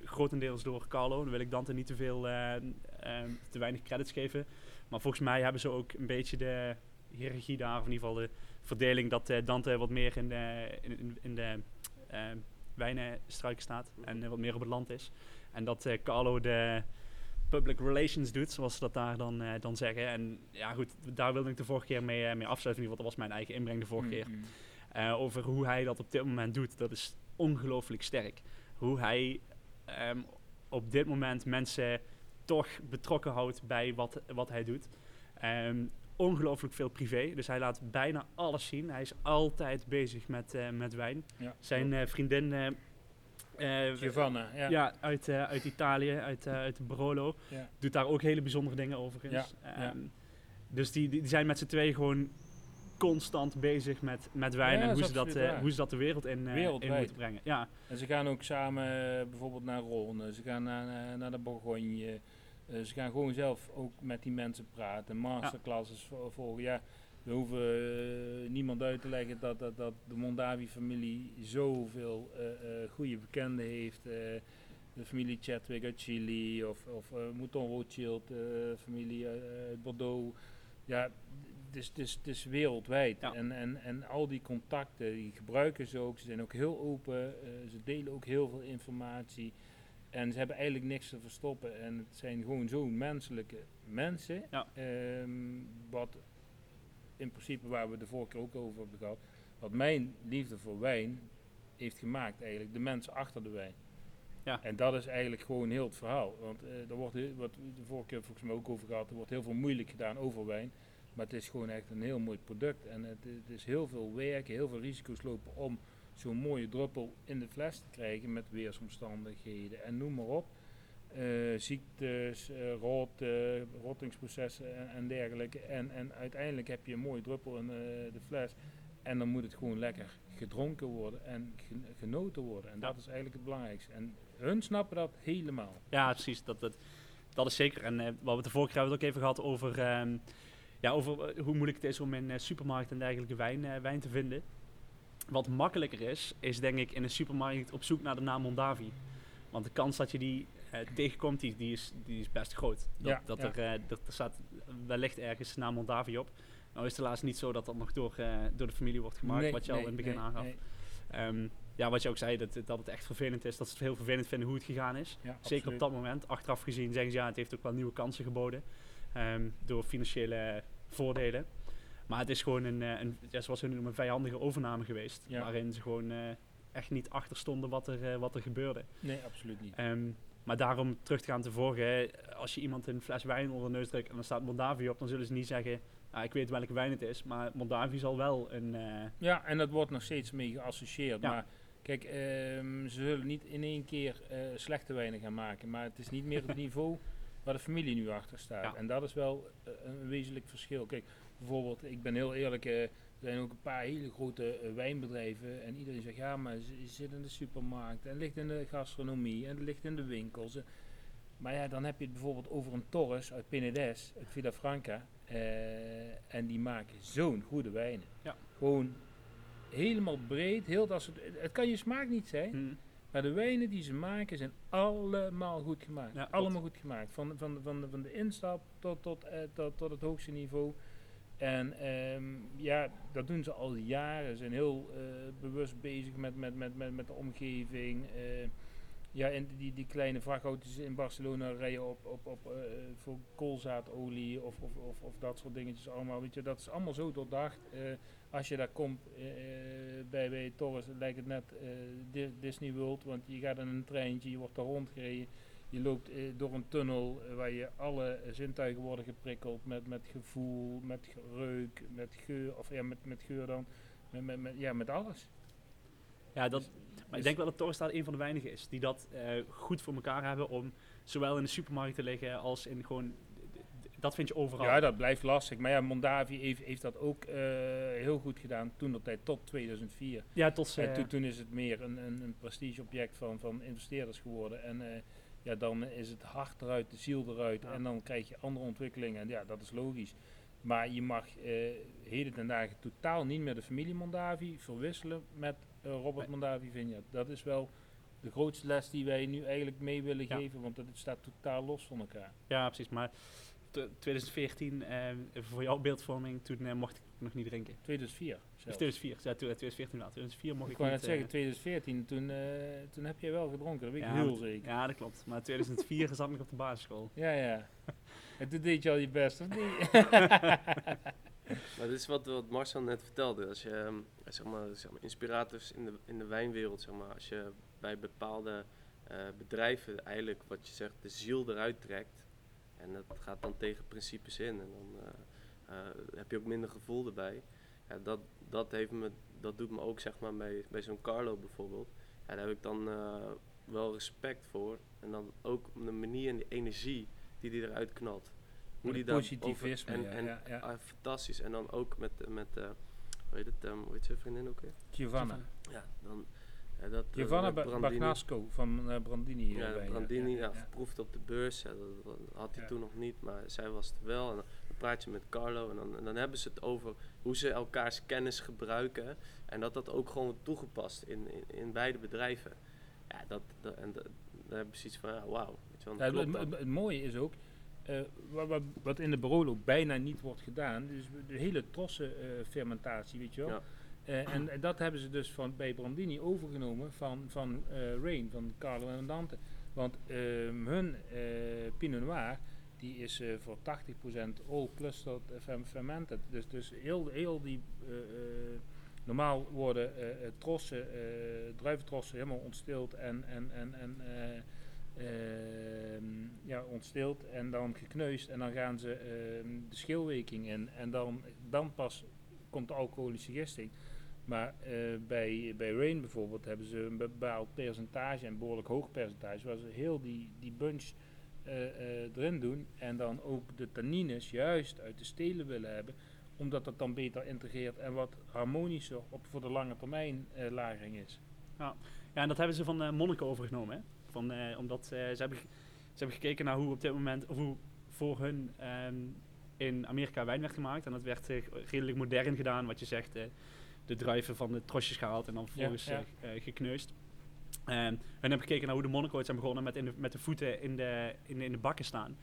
grotendeels door Carlo. Dan wil ik Dante niet te veel, eh, ehm, te weinig credits geven. Maar volgens mij hebben ze ook een beetje de hiërarchie daar, of in ieder geval de verdeling dat eh, Dante wat meer in de, in, in, de eh, wijnenstruiken staat en eh, wat meer op het land is. En dat Carlo de public relations doet, zoals ze dat daar dan, dan zeggen. En ja goed, daar wilde ik de vorige keer mee, eh, mee afsluiten. In ieder geval, dat was mijn eigen inbreng de vorige keer. Mm, Eh, over hoe hij dat op dit moment doet. Dat is ongelooflijk sterk. Hoe hij ehm, op dit moment mensen toch betrokken houdt bij wat, wat hij doet. Ehm, ongelooflijk veel privé. Dus hij laat bijna alles zien. Hij is altijd bezig met, eh, met wijn. Ja. Zijn eh, vriendin... eh, Giovanna, ja. ja, uit, uit Italië, uit, uit Barolo. Ja. Doet daar ook hele bijzondere dingen overigens. Ja, ja. Dus die, die zijn met z'n twee gewoon constant bezig met, met wijn en hoe ze, dat, hoe ze dat de wereld in, in moeten brengen. Ja, En ze gaan ook samen bijvoorbeeld naar Rhône, ze gaan naar, naar de Bourgogne. Eh, ze gaan gewoon zelf ook met die mensen praten, masterclasses vo- volgen. Ja, we hoeven eh, niemand uit te leggen dat, dat, dat de Mondavi-familie zoveel eh goede bekenden heeft. de familie Chadwick uit Chili of, of Mouton Rothschild, eh, familie uit Bordeaux. Ja, het is, het is, het is wereldwijd. Ja. En, en, en al die contacten, die gebruiken ze ook. Ze zijn ook heel open. ze delen ook heel veel informatie. En ze hebben eigenlijk niks te verstoppen. En het zijn gewoon zo'n menselijke mensen. Ja. Ehm, wat in principe, waar we de vorige keer ook over hebben gehad. Wat mijn liefde voor wijn heeft gemaakt eigenlijk. De mensen achter de wijn. Ja. En dat is eigenlijk gewoon heel het verhaal. Want eh er wordt, heel- wat we de vorige keer volgens mij ook over gehad. Er wordt heel veel moeilijk gedaan over wijn. Maar het is gewoon echt een heel mooi product. En het, het is heel veel werk, heel veel risico's lopen om zo'n mooie druppel in de fles te krijgen met weersomstandigheden en noem maar op. Eh, ziektes, eh, rot, rottingsprocessen en, dergelijke. En, en uiteindelijk heb je een mooie druppel in eh, de fles. En dan moet het gewoon lekker gedronken worden en gen- genoten worden. En dat is eigenlijk het belangrijkste. En hun snappen dat helemaal. ja precies. Dat, dat, dat is zeker. En wat we de vorige keer hebben ook even gehad over, ehm, ja, over hoe moeilijk het is om in supermarkten en dergelijke wijn, wijn te vinden. Wat makkelijker is, is denk ik in een supermarkt op zoek naar de naam Mondavi. Want de kans dat je die eh, tegenkomt, die, die, is, die is best groot. Dat, Ja, dat, ja. Er, eh, dat er staat wellicht ergens de naam Mondavi op. Nou is het helaas niet zo dat dat nog door, eh, door de familie wordt gemaakt, Nee, wat je al in het begin nee, aangaf. Ehm, ja, wat je ook zei, dat, dat het echt vervelend is. Dat ze het heel vervelend vinden hoe het gegaan is. Ja, Zeker op dat moment. Achteraf gezien zeggen ze ja, het heeft ook wel nieuwe kansen geboden. ehm, door financiële voordelen. Maar het is gewoon een, eh, een ja, zoals ze noemen, een vijandige overname geweest. Ja. Waarin ze gewoon eh, echt niet achter stonden wat er, eh, wat er gebeurde. Nee, absoluut niet. Ehm, maar daarom terug te gaan te vorige, als je iemand een fles wijn onder de neus drukt en dan staat Mondavi op, dan zullen ze niet zeggen, "Ah, ik weet welke wijn het is. Maar Mondavi zal wel een... Ja, en dat wordt nog steeds mee geassocieerd. Ja. Maar kijk, ehm, ze zullen niet in één keer slechte wijnen gaan maken. Maar het is niet meer het niveau waar de familie nu achter staat. Ja. En dat is wel een wezenlijk verschil. Kijk, bijvoorbeeld, ik ben heel eerlijk, eh, er zijn ook een paar hele grote eh, wijnbedrijven. En iedereen zegt, ja, maar ze, ze zit in de supermarkt. En ligt in de gastronomie. En het ligt in de winkels. Maar ja, dan heb je het bijvoorbeeld over een Torres uit Penedès, uit Villafranca. eh, en die maken zo'n goede wijnen. Ja. Gewoon helemaal breed. Heel dat soort, het kan je smaak niet zijn. hm, Maar de wijnen die ze maken zijn allemaal goed gemaakt. Ja, allemaal goed gemaakt. Van, van, van, van de instap tot, tot, tot, tot het hoogste niveau. En ehm, ja, dat doen ze al jaren. Ze zijn heel eh, bewust bezig met, met, met, met, met de omgeving. eh, ja, en die, die kleine vrachtauto's in Barcelona rijden op, op, op, eh, voor koolzaadolie of, of, of, of dat soort dingetjes allemaal. Weet je, dat is allemaal zo doordacht. Als je daar komt bij, bij Torres, lijkt het net Di- Disney World, want je gaat in een treintje, je wordt daar rondgereden. Je loopt eh, door een tunnel eh, waar je alle zintuigen worden geprikkeld met, met gevoel, met reuk, met geur, of ja, met, met geur dan, met, met, met- ja, met alles. Ja, dat, Dus- maar dus- ik denk wel dat Torstad een van de weinigen is die dat eh, goed voor elkaar hebben om zowel in de supermarkt te liggen als in gewoon... Dat vind je overal. Ja, dat blijft lastig. Maar ja, Mondavi heeft, heeft dat ook heel goed gedaan toen dat tijd tot 2004. Ja, tot. En toen, toen is het meer een, een, een prestigeobject van, van investeerders geworden. En ja, dan is het hart eruit, de ziel eruit. Ja. En dan krijg je andere ontwikkelingen. En ja, dat is logisch. Maar je mag eh, heden ten dagen totaal niet meer de familie Mondavi verwisselen met eh, Robert. Mondavi Vineyard. Dat is wel de grootste les die wij nu eigenlijk mee willen Ja. geven. Want het staat totaal los van elkaar. Ja, precies. Maar t- 2014, eh, voor jouw beeldvorming, toen mocht ik nog niet drinken. 2004 Of zelfs. 2004, ja, toen- 2014 wel. 2004 mocht Ik ik, wou niet... net zeggen, eh, 2014, toen, eh, toen heb jij wel gedronken. Dat weet ik ja, heel maar- zeker. Ja, dat klopt. Maar 2004 zat ik op de basisschool. Ja, ja. En toen deed je al je best, of niet? Maar dit is wat, wat Marcel net vertelde. Als je ehm, zeg maar, zeg maar, inspirators in de, in de wijnwereld, zeg maar, als je bij bepaalde eh, bedrijven eigenlijk wat je zegt, de ziel eruit trekt. En dat gaat dan tegen principes in. En dan eh, eh, heb je ook minder gevoel erbij. Ja, dat, dat, heeft me, dat doet me ook zeg maar, bij, bij zo'n Carlo bijvoorbeeld. Ja, daar heb ik dan eh, wel respect voor. En dan ook de manier en de energie die die eruit knalt. Hoe die positivisme, over- ja, en, ja, ja. Ah, fantastisch. En dan ook met, met eh, hoe heet het, ehm, hoe heet zijn vriendin ook weer? Giovanna. Ja, dan... Ja, dat, eh, Giovanna Bagnasco van eh, Brandini. Ja, Brandini, ja, ja, verproefd op de beurs. Dat, had hij toen nog niet, maar zij was het wel. En met Carlo en dan, en dan hebben ze het over hoe ze elkaars kennis gebruiken. En dat dat ook gewoon wordt toegepast in, in, in beide bedrijven. Ja, dat, dat, en dat, daar heb je zoiets van, ja, wauw. Ja, het, het- mooie is ook, eh, wat, wat, wat in de Barolo bijna niet wordt gedaan, dus de hele trossen eh, fermentatie, weet je wel. Ja. Eh, en, en dat hebben ze dus van, bij Brandini overgenomen van, van Rain, van Carlo en Dante. Want ehm, hun Pinot Noir, die is eh, voor 80% all clustered ferm- fermented. Dus, dus heel, heel die, eh, eh, normaal worden trossen, druiventrossen helemaal ontstild en, en, en, en eh, ehm, ja, ontstild en dan gekneusd en dan gaan ze ehm, de schilweking in en dan, dan pas komt de alcoholische gisting. Maar bij, bij Rain bijvoorbeeld hebben ze een bepaald percentage, een behoorlijk hoog percentage, waar ze heel die, die bunch erin doen en dan ook de tannines juist uit de stelen willen hebben, omdat dat dan beter integreert en wat harmonischer op voor de lange termijn eh, lagering is. Ja, en dat hebben ze van eh Monaco overgenomen. Hè? Van, eh, omdat eh, ze, hebben, ze hebben gekeken naar hoe op dit moment, of hoe voor hun ehm, in Amerika wijn werd gemaakt. En dat werd eh, redelijk modern gedaan, wat je zegt. eh, de druiven van de trosjes gehaald en dan vervolgens ja. eh, eh, gekneusd. En hun hebben gekeken naar hoe de ooit zijn begonnen met, in de, met de voeten in de, in, in de bakken staan.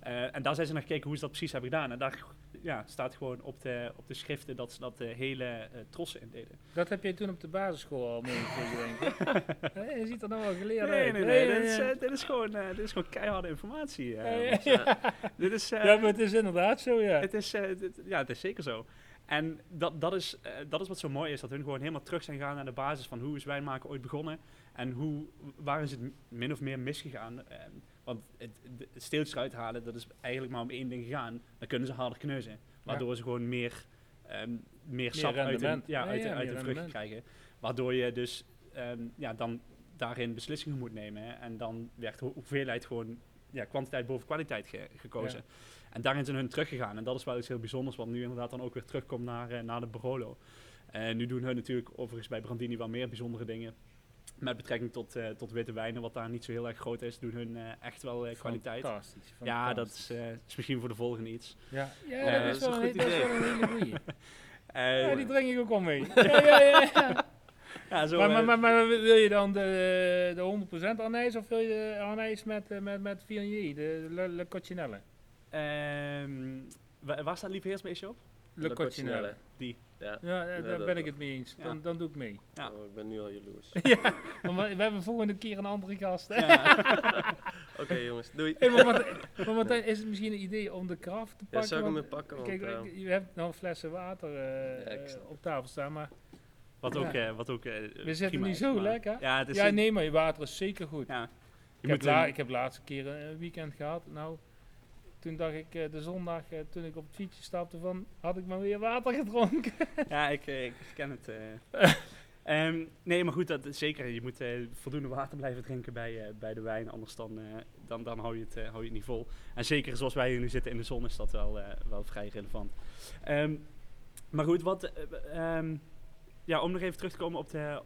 Eh, en daar zijn ze naar gekeken hoe ze dat precies hebben gedaan. En daar ja, staat gewoon op de, op de schriften dat ze dat de hele eh, trossen indeden. Dat heb jij toen op de basisschool al meegekregen, denk ik. Nee, je ziet er nou wel geleerd Nee, uit. nee, nee. Ja, dit, is, ja. eh, dit, is gewoon, eh, dit is gewoon keiharde informatie. eh, Ja. Dit is, eh, Ja, maar het is inderdaad zo, ja. het is, eh, dit- ja, het is zeker zo. En dat, dat, is, eh, dat is wat zo mooi is, dat hun gewoon helemaal terug zijn gegaan naar de basis van hoe is wijnmaken ooit begonnen en hoe, waar is het min of meer misgegaan. Eh, want het, het, steeltjes eruit halen, dat is eigenlijk maar om één ding gegaan. Dan kunnen ze harder kneuzen, waardoor ze gewoon meer, ehm, meer sap uit, ja, Ja, uit, de- ja, uit meer de rendement. krijgen. Waardoor je dus ehm, ja, dan daarin beslissingen moet nemen. hè. En dan werd ho- hoeveelheid gewoon ja, kwantiteit boven kwaliteit ge- gekozen. En daarin zijn hun teruggegaan. En dat is wel iets heel bijzonders, wat nu inderdaad dan ook weer terugkomt naar, eh, naar de Barolo. En nu doen hun natuurlijk overigens bij Brandini wel meer bijzondere dingen. Met betrekking tot, eh, tot witte wijnen, wat daar niet zo heel erg groot is, doen hun eh, echt wel eh, kwaliteit. Fantastisch. Ja, dat is, eh, is misschien voor de volgende iets. Ja, ja, dat, is wel een goed dat is idee. wel een hele goeie. Eh, ja, die drink ik ook al mee. Ja, ja, ja, ja. ja, zo, Maar, maar, maar, maar wil je dan de, de 100% anijs of wil je de anijs met, met, met Viognier, de Le, Le Coccinelle? ehm, wa- waar staat Lieve op? Le. Die. Ja, Ja, daar ben ik het mee eens. Ja. Dan, dan doe ik mee. Ja. Oh, ik ben nu al jaloers. Maar we we hebben volgende keer een andere gast. Ja. Oké jongens, doei. Hey, maar, Martijn, maar Martijn, is het misschien een idee om de kraft te Ja, pakken? zou ik hem Want- pakken? Want, Kijk, eh, je hebt nog flessen water eh, Ja, op tafel staan, maar Wat Ja. ook, eh, wat ook we zitten is, zo maar- lekker. Ja, het is Ja, nee, maar je water is zeker goed. ja. Ik heb, moet, la, ik heb laatste keer een weekend gehad. Nou, toen dacht ik eh, de zondag, eh, toen ik op het fietsje stapte, van had ik maar weer water gedronken. Ja, ik, eh, ik ken het. eh. Ehm, nee, maar goed, dat, zeker. Je moet voldoende water blijven drinken bij, bij de wijn. Anders dan, dan, dan hou, je het, hou je het niet vol. En zeker zoals wij hier nu zitten in de zon is dat wel, wel vrij relevant. Ehm, maar goed, wat, eh, ehm, ja, om nog even terug te komen op de,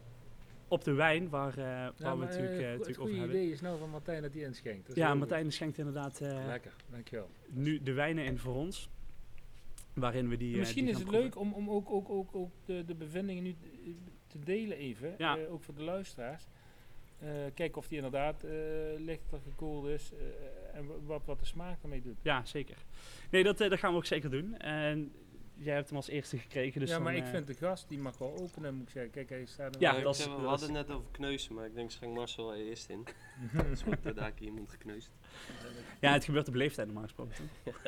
op de wijn, waar, eh, waar we het natuurlijk, het natuurlijk over hebben. idee is nou van Martijn dat hij inschenkt. Dat Ja, Martijn schenkt inderdaad. Lekker, dankjewel. nu de wijnen in voor ons. Waarin we die. Misschien die is het proeven. leuk om, om ook, ook, ook, ook de, de bevindingen nu te- delen even. Ja. ook voor de luisteraars. Kijken of die inderdaad lichter gekoeld is en wa- wat, wat de smaak ermee doet. Ja, zeker. Nee, dat, dat gaan we ook zeker doen. En jij hebt hem als eerste gekregen. Dus ja, dan, maar ik eh, vind de gast, die mag wel openen, moet ik zeggen. Kijk, hij staat er Ja, wel- ik dat is- zeg, we dat hadden is- het net over kneuzen, maar ik denk schenk Marcel wel eerst in. Dus wordt daar keer iemand gekneusd. Ja, het gebeurt op leeftijd normaal gesproken.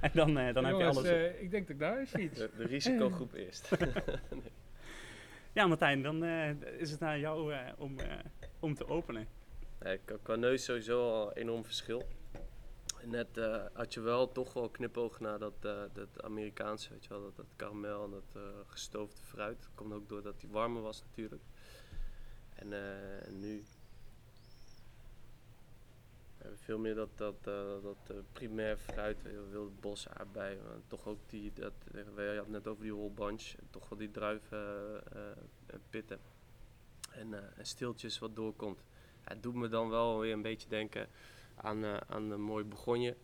En dan, eh, dan heb je alles. eh, ik denk dat ik daar eens iets. De, de risicogroep eerst. Ja, Martijn, dan eh, is het naar jou eh, om, eh, om te openen. Nee, qua- qua neus sowieso al enorm verschil. Net eh, had je wel toch wel knipoog naar dat, eh, dat Amerikaanse, weet je wel, dat, dat karamel en dat eh, gestoofde fruit. Dat komt ook doordat die warmer was natuurlijk. En en nu hebben we veel meer dat, dat, dat primair fruit, wilde bos, aardbei. maar toch ook die, dat, we hadden net over die whole bunch, toch wel die druiven eh, en pitten. En, stiltjes wat doorkomt. Het doet me dan wel weer een beetje denken aan, eh, aan een mooi begonje.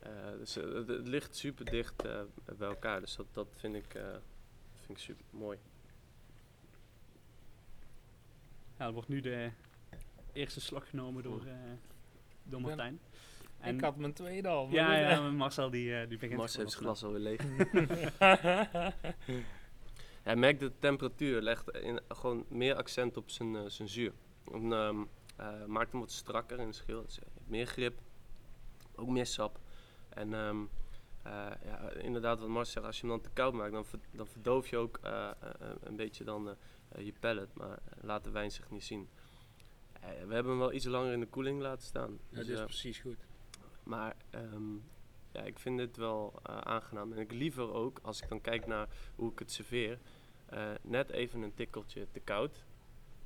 Eh, dus eh, het, het ligt super dicht eh, bij elkaar. Dus dat, dat vind ik, eh, vind ik super mooi. Ja, er wordt nu de eerste slag genomen door, eh, door Martijn. ik had mijn tweede al. maar ja, ja, maar Marcel die, eh, die begint Mars heeft zijn glas alweer leeg. Hij merkt de temperatuur, legt in, gewoon meer accent op zijn, zijn zuur. En, ehm, eh, maakt hem wat strakker in de schil. Dus, meer grip, ook meer sap. En ehm, eh, ja, inderdaad, wat Mars zegt, als je hem dan te koud maakt, dan, ver- dan verdoof je ook eh, een beetje dan, je pallet. Maar laat de wijn zich niet zien. We hebben hem wel iets langer in de koeling laten staan. Ja, Dus, dat is precies goed. maar ehm, ja, ik vind dit wel eh, aangenaam. En ik liever ook, als ik dan kijk naar hoe ik het serveer, net even een tikkeltje te koud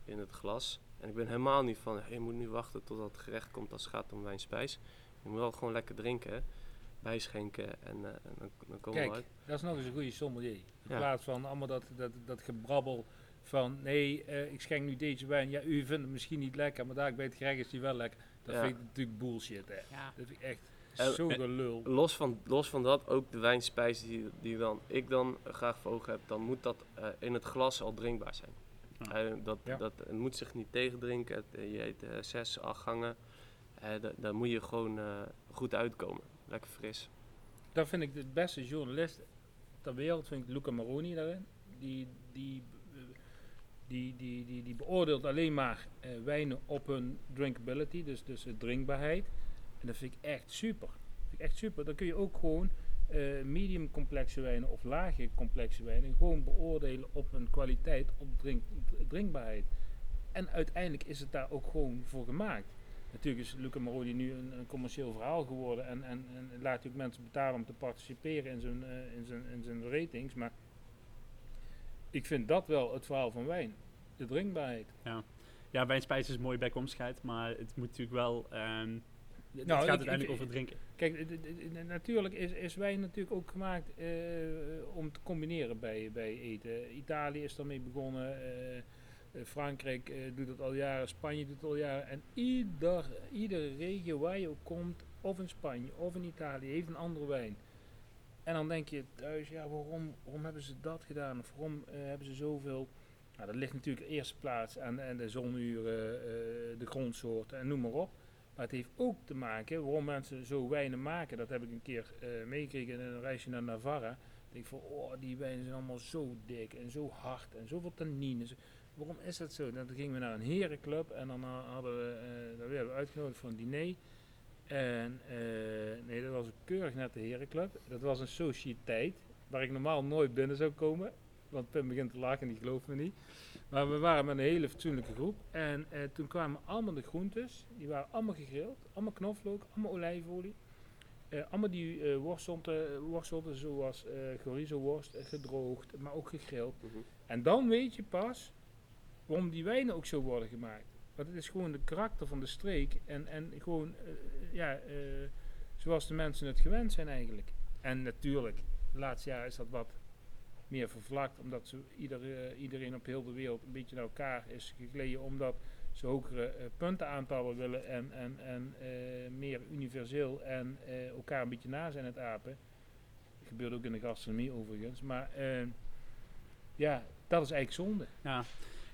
in het glas. En ik ben helemaal niet van, hey, je moet nu wachten totdat het gerecht komt als het gaat om wijnspijs. Je moet wel gewoon lekker drinken, bijschenken en, eh, en dan, dan komen we Kijk, uit. dat is nog eens een goede sommelier. In Ja. plaats van allemaal dat, dat, dat gebrabbel van nee, eh, ik schenk nu deze wijn. Ja, u vindt het misschien niet lekker, maar daar bij het gerecht is die wel lekker. Dat Ja. vind ik natuurlijk bullshit. Hè. Ja. Dat vind ik echt En- zo gelul. Los van, los van dat, ook de wijnspijs die, die dan, ik dan graag voor ogen heb, dan moet dat eh, in het glas al drinkbaar zijn. Ja. Dat, Ja. dat, het moet zich niet tegendrinken. Het, je eet eh, zes, acht gangen. Eh, da- daar moet je gewoon eh, goed uitkomen. Lekker fris. Dat vind ik de beste journalist ter wereld, vind ik Luca Maroni daarin. Die, die, die, die, die, die beoordeelt alleen maar eh, wijnen op hun drinkability, dus, dus de drinkbaarheid. En dat vind ik echt super. vind ik echt super. Dan kun je ook gewoon eh, medium complexe wijnen of lage complexe wijnen gewoon beoordelen op hun kwaliteit, op drink, drinkbaarheid. En uiteindelijk is het daar ook gewoon voor gemaakt. Natuurlijk is Luca Maroni nu een, commercieel verhaal geworden en, en, en laat ook mensen betalen om te participeren in zijn, eh, in zijn, in zijn ratings. Maar ik vind dat wel het verhaal van wijn. De drinkbaarheid. Ja, wijnspijs is mooi bijkomstigheid, maar het moet natuurlijk wel... ehm het Nou, gaat uiteindelijk over drinken. Kijk, natuurlijk is, is wijn natuurlijk ook gemaakt eh, om te combineren bij, bij eten. Italië is daarmee begonnen. eh, eh, Frankrijk doet het al jaren. Spanje doet het al jaren. En ieder, iedere regio waar je ook komt, of in Spanje of in Italië, heeft een andere wijn. En dan denk je thuis, ja, waarom, waarom hebben ze dat gedaan? Of waarom hebben ze zoveel... Nou, dat ligt natuurlijk de eerste plaats aan, aan de zonuren, de grondsoorten en noem maar op. Maar het heeft ook te maken waarom mensen zo wijnen maken. Dat heb ik een keer eh, meegekregen in een reisje naar Navarra. Ik denk van, oh, die wijnen zijn allemaal zo dik en zo hard en zoveel tannines. Waarom is dat zo? Dan gingen we naar een herenclub en dan eh, hadden we, eh, daar werden we uitgenodigd voor een diner. En nee, dat was keurig nette herenclub. Dat was een sociëteit waar ik normaal nooit binnen zou komen. Want Pim begint te lachen en die gelooft me niet. Maar we waren met een hele fatsoenlijke groep. En eh, toen kwamen allemaal de groentes. Die waren allemaal gegrild. Allemaal knoflook, allemaal olijfolie. Eh, allemaal die eh worstelten, worstelten zoals eh chorizo worst, eh, gedroogd, maar ook gegrild. Mhm. En dan weet je pas waarom die wijnen ook zo worden gemaakt. Want het is gewoon de karakter van de streek en, en gewoon ja, zoals de mensen het gewend zijn eigenlijk. En natuurlijk, de laatste jaren is dat wat meer vervlakt, omdat ze ieder, eh, iedereen op heel de wereld een beetje naar elkaar is gegleden, omdat ze hogere eh, puntenaantallen willen en, en, en eh, meer universeel en elkaar een beetje na zijn het apen. Dat gebeurt ook in de gastronomie overigens, maar eh, ja, dat is eigenlijk zonde. Ja,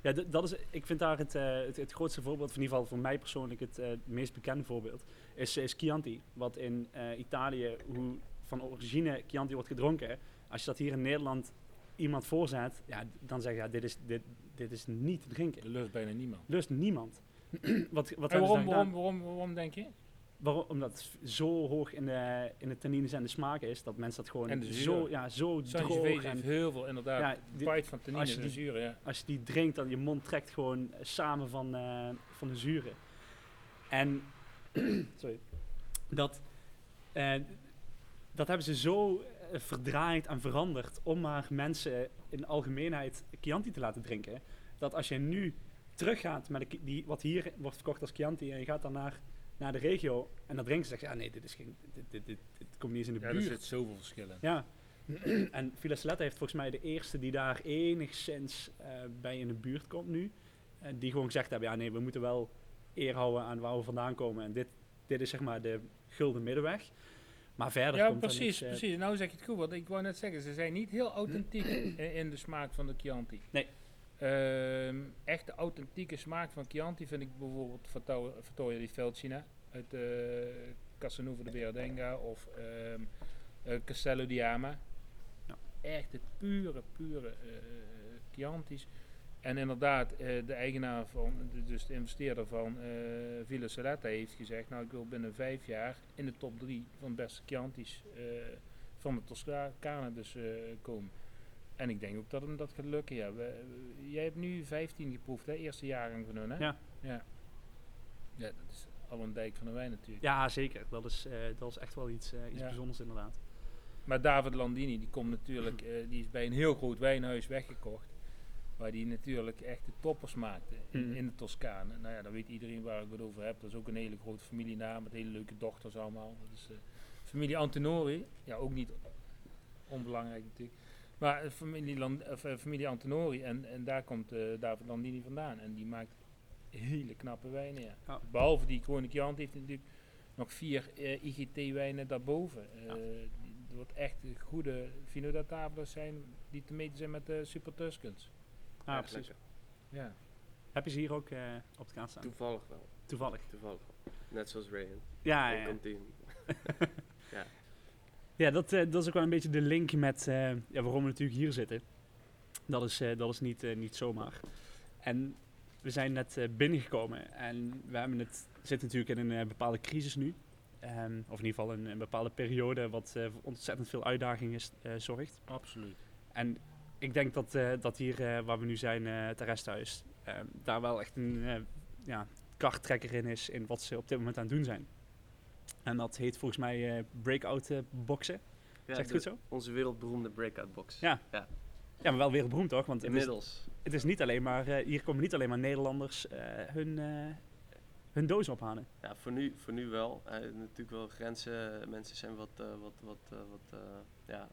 ja dat is, ik vind daar het, het, grootste voorbeeld, in ieder geval voor mij persoonlijk het meest bekende voorbeeld, is, is Chianti. Wat in Italië, hoe van origine Chianti wordt gedronken. Als je dat hier in Nederland iemand voorzet, ja, dan zeg je, ja, dit is, dit, dit is niet te drinken. Lust bijna niemand. Lust niemand. wat, wat En waarom, waarom, waarom, waarom denk je? Waarom? Omdat het zo hoog in de, in de tannines en de smaak is, dat mensen dat gewoon En de zo, ja, zo droog en heeft heel veel, inderdaad, Ja, die- bite van tannine als je en zuren, ja. als je die drinkt, dan je mond trekt gewoon samen van, eh, van de zuren. En sorry, dat, eh, dat hebben ze zo eh, verdraaid en veranderd om maar mensen in algemeenheid Chianti te laten drinken. Dat als je nu teruggaat met de die, wat hier wordt verkocht als Chianti en je gaat dan naar, naar de regio en dat drinken ze, zeg je, ja nee, dit is geen, dit, dit, dit, dit komt niet eens in de Ja, er buurt. zit zoveel verschil in. Ja. en Villa Saletta heeft volgens mij de eerste die daar enigszins eh, bij in de buurt komt nu. En die gewoon gezegd hebben, ja nee, we moeten wel eer houden aan waar we vandaan komen. En dit, dit is zeg maar de gulden middenweg. Maar verder Ja, komt er precies, niks, eh, precies. Nou zeg je het goed, want ik wou net zeggen, ze zijn niet heel authentiek in, de smaak van de Chianti. Nee. Ehm, echt de authentieke smaak van Chianti vind ik bijvoorbeeld Fatto- Fattoria di Felcina uit uh, Casanova de Berdenga of ehm, eh, Castello di Ama. Ja. Echt het pure, pure eh, Chianti's. En inderdaad, eh, de eigenaar van, dus de investeerder van eh Villa Saletta heeft gezegd, nou ik wil binnen vijf jaar in de top drie van de beste Chianti's eh, van de Toscane dus komen. En ik denk ook dat hem dat gaat lukken. Ja. We, jij hebt nu 15 geproefd, hè? Eerste jaargang van hun, hè? Ja. Ja, ja dat is al een dijk van de wijn natuurlijk. Ja, zeker. Dat is, dat is echt wel iets, iets Ja. bijzonders inderdaad. Maar David Landini, die komt natuurlijk, die is bij een heel groot wijnhuis weggekocht. Waar die natuurlijk echt de toppers maakte in, Mhm. in de Toscane. Nou ja, dan weet iedereen waar ik het over heb. Dat is ook een hele grote familienaam met hele leuke dochters allemaal. Dat is eh, familie Antenori. Ja, ook niet onbelangrijk natuurlijk. Maar eh, familie, Lan- of, eh, familie Antenori. En, en daar komt David Landini vandaan. En die maakt hele knappe wijnen, ja. Behalve die Chianti heeft hij natuurlijk nog vier IGT-wijnen daarboven. Ja. die, wat echt goede Vino da zijn, die te meten zijn met de Super Tuscans. Ah, precies. lekker. Ja. Heb je ze hier ook eh, op de kaart staan? Toevallig wel. Toevallig. Toevallig wel. Net zoals Rayan. Ja, in ja, ja. Ja, dat, eh, dat is ook wel een beetje de link met eh, ja, waarom we natuurlijk hier zitten. Dat is, eh, dat is niet, niet zomaar. En we zijn net eh, binnengekomen en we hebben het, zitten natuurlijk in een bepaalde crisis nu. Ehm, of in ieder geval een, een bepaalde periode wat eh, voor ontzettend veel uitdagingen is- eh, zorgt. Absoluut. En ik denk dat, eh, dat hier eh, waar we nu zijn, eh het resthuis, ehm, daar wel echt een eh, ja, karttrekker in is in wat ze op dit moment aan het doen zijn. En dat heet volgens mij eh, breakout eh, boxen. Ja, Zegt goed zo? Onze wereldberoemde breakout box. Ja. Ja, maar wel weer beroemd toch? Want het is, Inmiddels. het is niet alleen maar, eh, hier komen niet alleen maar Nederlanders eh, hun, eh, hun doos ophalen. Ja, voor nu, voor nu wel. Eh, natuurlijk wel grenzen. Mensen zijn wat, eh, wat, wat, eh, wat eh, ja,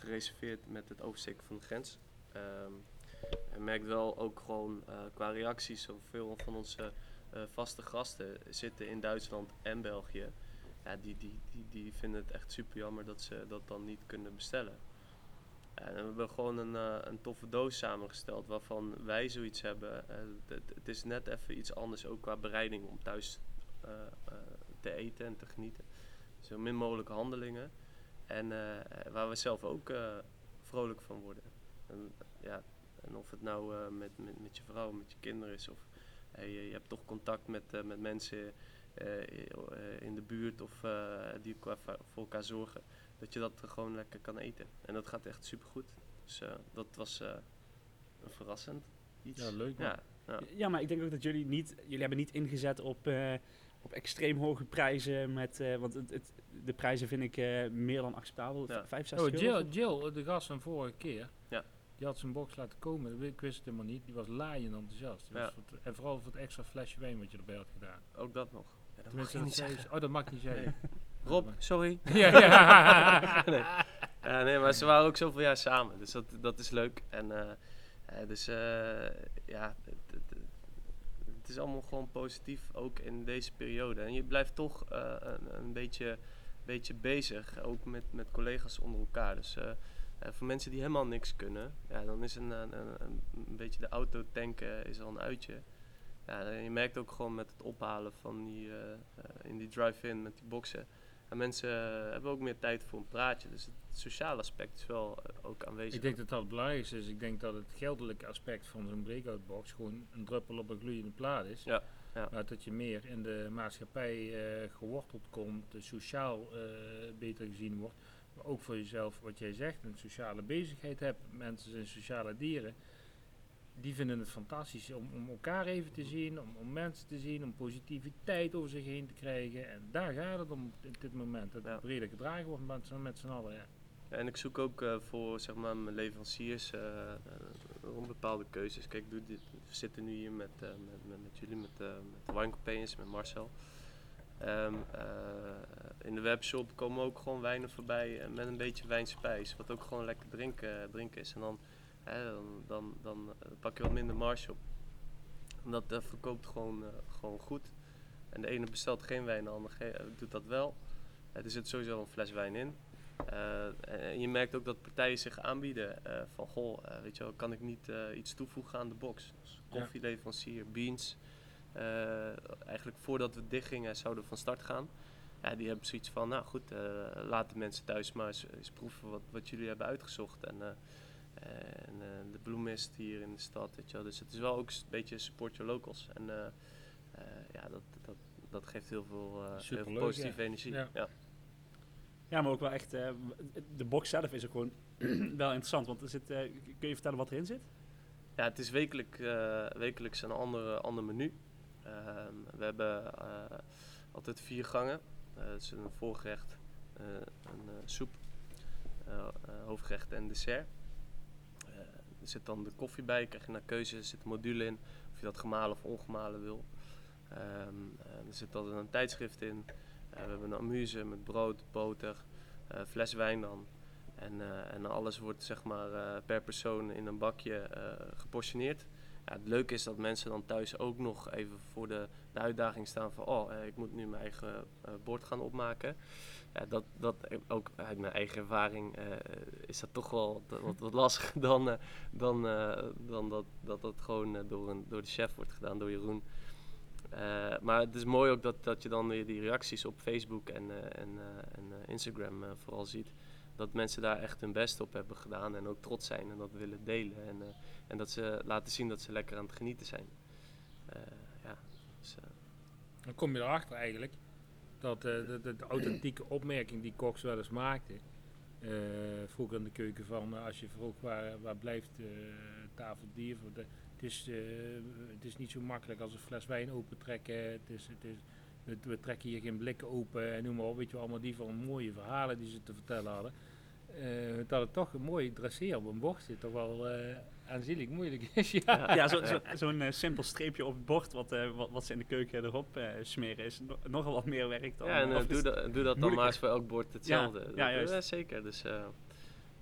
gereserveerd met het oversteken van de grens. Ehm en merkt wel ook gewoon eh, qua reacties, zoveel van onze eh, vaste gasten zitten in Duitsland en België. Ja, die, die, die, die vinden het echt super jammer dat ze dat dan niet kunnen bestellen. En we hebben gewoon een, eh, een toffe doos samengesteld waarvan wij zoiets hebben. het, het is net even iets anders, ook qua bereiding om thuis te eten en te genieten. Zo min mogelijk handelingen. En eh, waar we zelf ook eh, vrolijk van worden. En, ja, en of het nou eh, met, met, met je vrouw, met je kinderen is, of eh, je, je hebt toch contact met, eh, met mensen eh, eh, in de buurt of eh, die qua voor elkaar zorgen. Dat je dat gewoon lekker kan eten. En dat gaat echt super goed. Dus eh, dat was eh, een verrassend. iets. Ja, leuk man. Ja, ja. Ja, maar ik denk ook dat jullie niet, jullie hebben niet ingezet op, eh, op extreem hoge prijzen. Met, eh, want het, het, de prijzen vind ik eh, meer dan acceptabel. Ja. 65 Oh, euro. Jill, Jill, de gast van vorige keer, Ja. die had zijn box laten komen. Ik wist het helemaal niet. Die was laaiend enthousiast. Was Ja. voor het- en vooral voor het extra flesje wijn wat je erbij had gedaan. Ook dat nog. Ja, dat mag niet zeggen. ze- Oh, dat mag niet zeggen. Rob, sorry. ja, ja. nee. Ja, nee, maar ze waren ook zoveel jaar samen, dus dat, dat is leuk. En eh, eh, dus eh, ja, het, het- het is allemaal gewoon positief, ook in deze periode. En je blijft toch eh, een, een beetje, beetje bezig, ook met, met collega's onder elkaar. Dus eh, eh, voor mensen die helemaal niks kunnen, ja, dan is een, een, een, een beetje de auto tanken is al een uitje. Ja, je merkt ook gewoon met het ophalen van die, eh, eh, in die drive-in met die boxen. En mensen eh, hebben ook meer tijd voor een praatje. Dus het sociale aspect is wel eh, ook aanwezig. Ik denk dat dat het belangrijkste is. Ik denk dat het geldelijke aspect van zo'n breakout box gewoon een druppel op een gloeiende plaat is. Ja, ja. Maar dat je meer in de maatschappij eh, geworteld komt, sociaal eh, beter gezien wordt. Maar ook voor jezelf, wat jij zegt, een sociale bezigheid hebt. Mensen zijn sociale dieren. Die vinden het fantastisch om, om elkaar even te zien, om, om mensen te zien, om positiviteit over zich heen te krijgen. En daar gaat het om op dit moment. Dat Ja. het breder gedragen wordt met, z'n- met z'n allen. Ja. En ik zoek ook eh, voor zeg maar, mijn leveranciers eh eh, rond bepaalde keuzes. Kijk, we zitten nu hier met, eh, met, met, jullie, met, eh met met Marcel. Ehm, eh, in de webshop komen ook gewoon wijnen voorbij met een beetje wijnspijs. Wat ook gewoon lekker drinken, drinken is. En dan, dan, dan, dan pak je wat minder marge op. En dat verkoopt gewoon, gewoon goed. En de ene bestelt geen wijn, de ander doet dat wel. Er zit sowieso een fles wijn in. Eh, en je merkt ook dat partijen zich aanbieden eh, van goh, eh, weet je wel, kan ik niet iets toevoegen aan de box? Dus koffieleverancier, beans. Eigenlijk voordat we dicht gingen zouden we van start gaan. Ja, die hebben zoiets van, nou goed, laat de mensen thuis maar eens, eens proeven wat, wat jullie hebben uitgezocht. En, en de bloemist hier in de stad, weet je wel. Dus het is wel ook een beetje support your locals. En ja, dat, dat, dat geeft heel veel, heel veel positieve ja. energie. Ja. Ja. Ja, maar ook wel echt, eh, de box zelf is ook gewoon wel interessant. Want er zit, eh, kun je vertellen wat erin zit? Ja, het is wekelijk, eh, wekelijks een andere, ander menu. Ehm, we hebben altijd vier gangen. Het is een voorgerecht, een soep, hoofdgerecht en dessert. Er zit dan de koffie bij, krijg je naar keuze, er zit een module in of je dat gemalen of ongemalen wil. Ehm, eh, er zit altijd een tijdschrift in. Eh, we hebben een amuse met brood, boter, eh, fles wijn dan. En, eh, en alles wordt zeg maar per persoon in een bakje geportioneerd. Ja, het leuke is dat mensen dan thuis ook nog even voor de, de uitdaging staan van... oh, ik moet nu mijn eigen bord gaan opmaken. Ja, dat, dat, ook uit mijn eigen ervaring is dat toch wel wat, wat, lastiger dan, dan, dan dat, dat dat gewoon door, een, door de chef wordt gedaan, door Jeroen. Eh, maar het is mooi ook dat, dat je dan weer die reacties op Facebook en, eh, en, eh, en Instagram vooral ziet. Dat mensen daar echt hun best op hebben gedaan en ook trots zijn en dat willen delen. En, en dat ze laten zien dat ze lekker aan het genieten zijn. Ja, dus, Dan kom je erachter eigenlijk dat de, de, de authentieke opmerking die Cox wel eens maakte. vroeger in de keuken van als je vroeg waar, waar blijft de tafeldier. Het is, eh, het is niet zo makkelijk als een fles wijn opentrekken. Het is, het is, we, we trekken hier geen blikken open en noem maar op. Weet je wel, allemaal die van mooie verhalen die ze te vertellen hadden. Eh, dat het toch een mooi dresseren op een bord zit, toch wel eh, aanzienlijk moeilijk is. ja. Ja. Ja, zo- zo- zo'n simpel streepje op het bord wat, eh, wat, wat ze in de keuken erop eh, smeren is no- nogal wat meer werk dan. ja, en doe, dat, doe dat dan maar eens voor elk bord hetzelfde. Ja, ja, juist. zeker. Dus eh,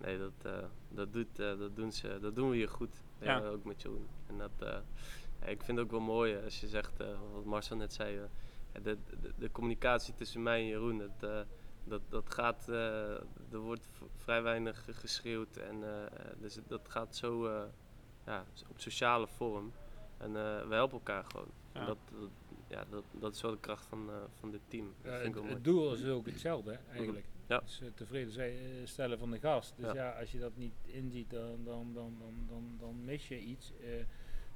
nee, dat, eh, dat, doet, eh, dat, doen ze, dat doen we hier goed. Ja. Ja. ook met Jeroen. En dat, eh, ik vind het ook wel mooi eh, als je zegt, eh, wat Marcel net zei, eh, de, de, de communicatie tussen mij en Jeroen, dat, eh, dat, dat gaat, eh, er wordt vrij weinig ge- geschreeuwd en eh, eh, dus dat gaat zo eh, ja, op sociale vorm. En eh, we helpen elkaar gewoon. Ja. Dat, dat, ja, dat, dat is wel de kracht van, eh, van dit team. Dat Ja, vind het, doel is ook hetzelfde eigenlijk. Ja. Dus, eh, tevreden eh, stellen van de gast. Dus Ja. ja, als je dat niet inziet, dan, dan, dan, dan, dan, dan mis je iets. eh.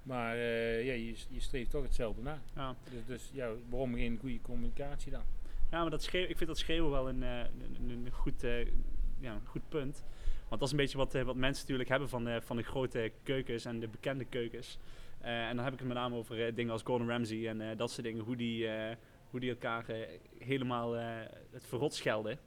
maar ja, je, je streeft toch hetzelfde na. Ja. Dus, dus ja, waarom geen goede communicatie dan? Ja, maar dat schreeuw, ik vind dat schreeuwen wel een, een, goed, ja, een goed punt. Want dat is een beetje wat, wat mensen natuurlijk hebben van, eh, van de grote keukens en de bekende keukens. En dan heb ik het met name over dingen als Gordon Ramsay en dat soort dingen. Hoe die, hoe die elkaar helemaal het verrot schelden.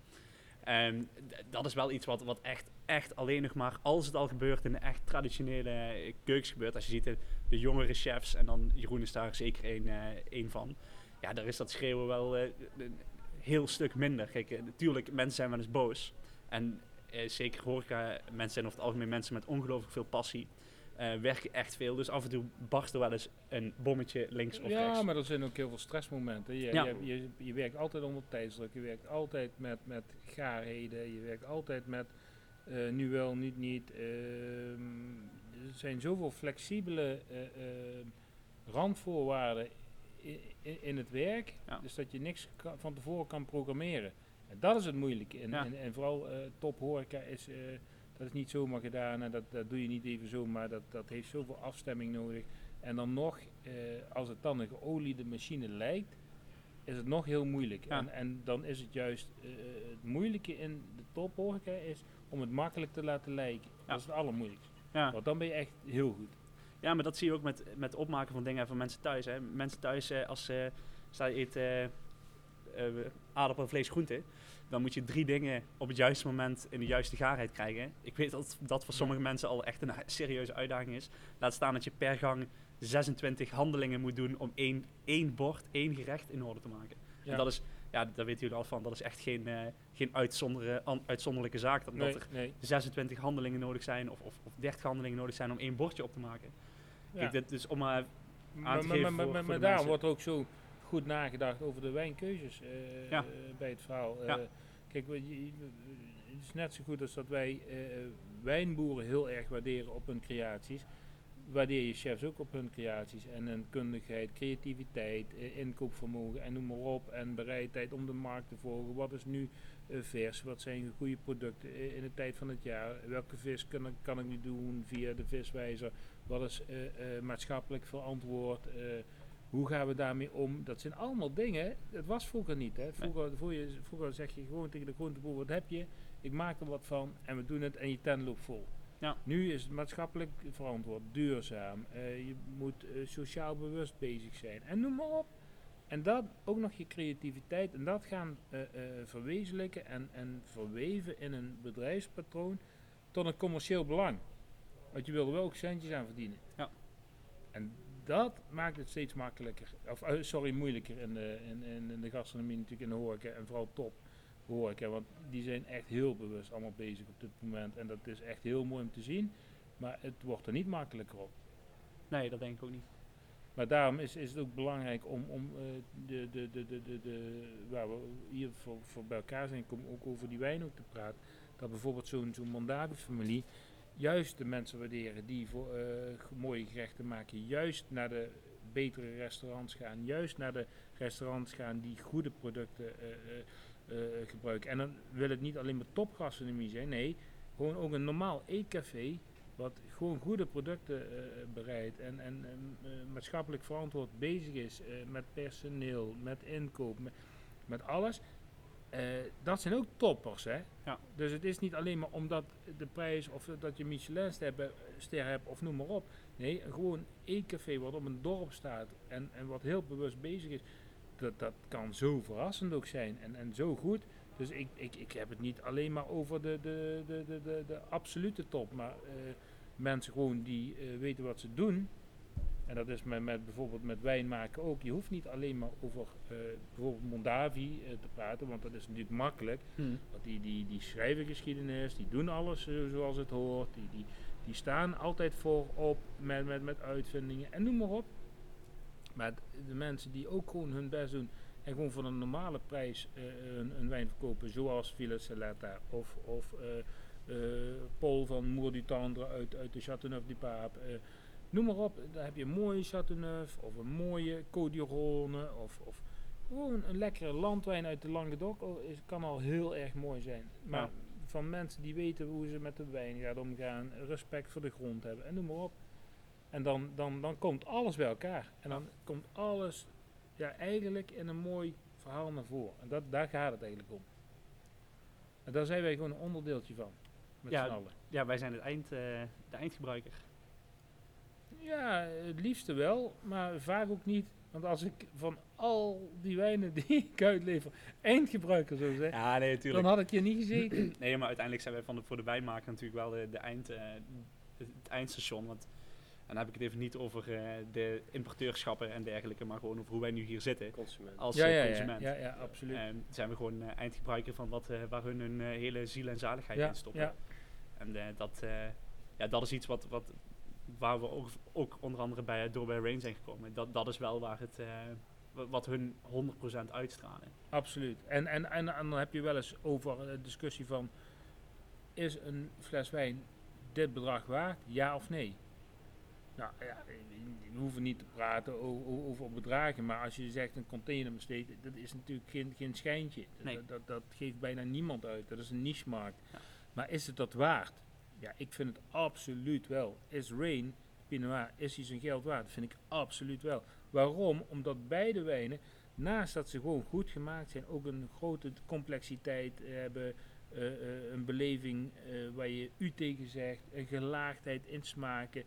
D- dat is wel iets wat, wat echt, echt alleen nog maar, als het al gebeurt in de echt traditionele eh, keukens gebeurt. Als je ziet de, jongere chefs, en dan Jeroen is daar zeker één, eh, één van. Ja, daar is dat schreeuwen wel eh, een heel stuk minder. Kijk, eh, natuurlijk, mensen zijn wel eens boos. En eh, zeker horeca, mensen zijn over het algemeen mensen met ongelooflijk veel passie. Eh, werken echt veel, dus af en toe barst er wel eens een bommetje links of ja, rechts. maar er zijn ook heel veel stressmomenten. Je, Ja. je, je, je werkt altijd onder tijdsdruk, je werkt altijd met, met gaarheden, je werkt altijd met eh, nu wel, niet niet. Ehm, er zijn zoveel flexibele eh, randvoorwaarden in, het werk, Ja. dus dat je niks van tevoren kan programmeren. En dat is het moeilijke. En, Ja. en, en vooral top horeca is, dat is niet zomaar gedaan en dat, dat doe je niet even zomaar. Dat, dat heeft zoveel afstemming nodig. En dan nog, eh, als het dan een geoliede machine lijkt, is het nog heel moeilijk. Ja. En, en dan is het juist eh, het moeilijke in de tophoreca is om het makkelijk te laten lijken. Ja. Dat is het allermoeilijkste. Ja. Want dan ben je echt heel goed. Ja, maar dat zie je ook met, met het opmaken van dingen van mensen thuis. Hè. Mensen thuis, eh, als ze eet eh, eh, aardappel, vlees, groente, dan moet je drie dingen op het juiste moment in de juiste gaarheid krijgen. Ik weet dat dat voor sommige mensen al echt een serieuze uitdaging is. Laat staan dat je per gang 26 handelingen moet doen om één, één bord, één gerecht in orde te maken. En dat is, ja, daar weten jullie al van, dat is echt geen, eh, geen uitzondere, an- uitzonderlijke zaak. Dat, nee, dat er nee. 26 handelingen nodig zijn of, of, of 30 handelingen nodig zijn om één bordje op te maken. Ja. Kijk, dit dus om maar aan te maar, geven maar, voor- maar, voor maar de daarom wordt ook zo goed nagedacht over de wijnkeuzes eh, Ja. bij het verhaal. Eh, Ja. Kijk, het is net zo goed als dat wij eh, wijnboeren heel erg waarderen op hun creaties. Waardeer je chefs ook op hun creaties en hun kundigheid, creativiteit, eh, inkoopvermogen en noem maar op. En bereidheid om de markt te volgen. Wat is nu eh, vers? Wat zijn goede producten eh, in de tijd van het jaar? Welke vis kan ik, kan ik nu doen via de viswijzer? Wat is maatschappelijk verantwoord? Hoe gaan we daarmee om? Dat zijn allemaal dingen. Dat was vroeger niet. Hè. Vroeger, vroeger, vroeger zeg je gewoon tegen de groenteboer: wat heb je? Ik maak er wat van en we doen het en je tent loopt vol. Ja. Nu is het maatschappelijk verantwoord, duurzaam. eh, je moet eh, sociaal bewust bezig zijn. En noem maar op. En dat ook nog je creativiteit en dat gaan eh, verwezenlijken en, en verweven in een bedrijfspatroon tot een commercieel belang. Want je wil er wel ook centjes aan verdienen. Ja. En dat maakt het steeds makkelijker, of eh, sorry, moeilijker in de, in, in, in de gastronomie natuurlijk, in de horeca en vooral top horeca. Want die zijn echt heel bewust allemaal bezig op dit moment. En dat is echt heel mooi om te zien. Maar het wordt er niet makkelijker op. Nee, dat denk ik ook niet. Maar daarom is, is het ook belangrijk om, om eh, de, de, de, de, de, de, waar we hier voor, voor bij elkaar zijn, om ook over die wijn ook te praten. Dat bijvoorbeeld zo'n zo'n Mondavi-familie juist de mensen waarderen die voor, eh, mooie gerechten maken. Juist naar de betere restaurants gaan. Juist naar de restaurants gaan die goede producten eh, eh, gebruiken. En dan wil het niet alleen maar topgastronomie zijn. Nee, gewoon ook een normaal eetcafé wat gewoon goede producten bereidt en, en maatschappelijk verantwoord bezig is met personeel, met inkoop, met alles. Eh, dat zijn ook toppers, hè? Ja. Dus het is niet alleen maar omdat de prijs of dat je Michelinster hebt, ster hebt of noem maar op. Nee, gewoon eetcafé wat op een dorp staat en, en wat heel bewust bezig is, dat, dat kan zo verrassend ook zijn en, en zo goed. Dus ik, ik, ik heb het niet alleen maar over de, de, de, de, de, de absolute top, maar eh, mensen gewoon die eh, weten wat ze doen. En dat is met, met bijvoorbeeld met wijn maken ook. Je hoeft niet alleen maar over eh, bijvoorbeeld Mondavi eh, te praten, want dat is natuurlijk makkelijk. Want die, die, die schrijven geschiedenis, die doen alles eh, zoals het hoort. Die, die, die staan altijd voorop met, met, met uitvindingen en noem maar op. Maar de mensen die ook gewoon hun best doen en gewoon voor een normale prijs een, een wijn verkopen, zoals Villa Celetta of, of Paul van Moer du Tendre uit, uit de Châteauneuf du Pape. Noem maar op, daar heb je een mooie Châteauneuf of een mooie d'Iron of, of gewoon een lekkere landwijn uit de Languedoc. Is, kan al heel erg mooi zijn. Maar Ja. van mensen die weten hoe ze met de wijn gaan omgaan, respect voor de grond hebben en noem maar op. En dan, dan, dan komt alles bij elkaar. En dan komt alles ja, eigenlijk in een mooi verhaal naar voren. En dat, daar gaat het eigenlijk om. En daar zijn wij gewoon een onderdeeltje van. met Ja. z'n allen. Ja, wij zijn het eind, eh, de eindgebruiker. Ja, het liefste wel, maar vaak ook niet. Want als ik van al die wijnen die ik uitlever eindgebruiker zou zijn, Ja, nee, dan had ik hier niet gezeten. Nee, maar uiteindelijk zijn wij van de, voor de wijnmaker natuurlijk wel de, de eind, eh, het, eindstation. Want, en dan heb ik het even niet over eh, de importeurschappen en dergelijke, maar gewoon over hoe wij nu hier zitten Consument. als ja, eh, ja, ja, consument. ja, ja, absoluut. En zijn we gewoon eindgebruiker van wat, eh, waar hun hun hele ziel en zaligheid Ja, in stoppen. ja. En eh, dat, eh, ja, dat is iets wat, wat, waar we ook, ook onder andere bij, door bij Rain zijn gekomen. Dat, dat is wel waar het, eh, wa- wat hun 100% uitstralen. Absoluut. En, en, en, en dan heb je wel eens over een discussie van, is een fles wijn dit bedrag waard, ja of nee? Nou ja, we hoeven niet te praten o- o- over bedragen, maar als je zegt een container besteedt, dat is natuurlijk geen, geen schijntje. Nee. Dat, dat, dat geeft bijna niemand uit, dat is een niche-markt. Ja. Maar is het dat waard? Ja, ik vind het absoluut wel. Is Rain, Pinot Noir, is hij zijn geld waard? Dat vind ik absoluut wel. Waarom? Omdat beide wijnen, naast dat ze gewoon goed gemaakt zijn, ook een grote complexiteit hebben, eh, eh, een beleving eh, waar je u tegen zegt, een gelaagdheid in smaken,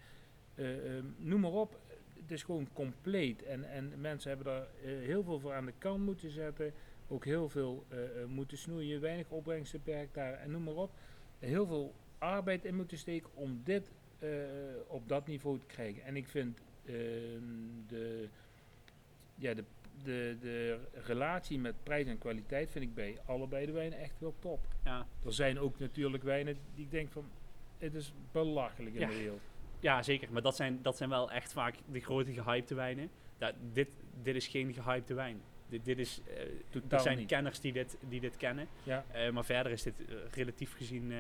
eh, ehm, noem maar op. Het is gewoon compleet en, en mensen hebben daar heel veel voor aan de kant moeten zetten, ook heel veel moeten snoeien, weinig opbrengsten per hectare en noem maar op. Heel veel arbeid in moeten steken om dit eh, op dat niveau te krijgen. En ik vind ehm, de, ja, de, de, de relatie met prijs en kwaliteit vind ik bij allebei de wijnen echt wel top. Ja, Er zijn ook natuurlijk wijnen die ik denk van, het is belachelijk in Ja. de wereld. ja zeker. Maar dat zijn, dat zijn wel echt vaak de grote gehypte wijnen. Dit, dit is geen gehypte wijn. Dit, dit is, Totaal zijn niet. kenners die dit, die dit kennen. Ja, Eh, maar verder is dit eh, relatief gezien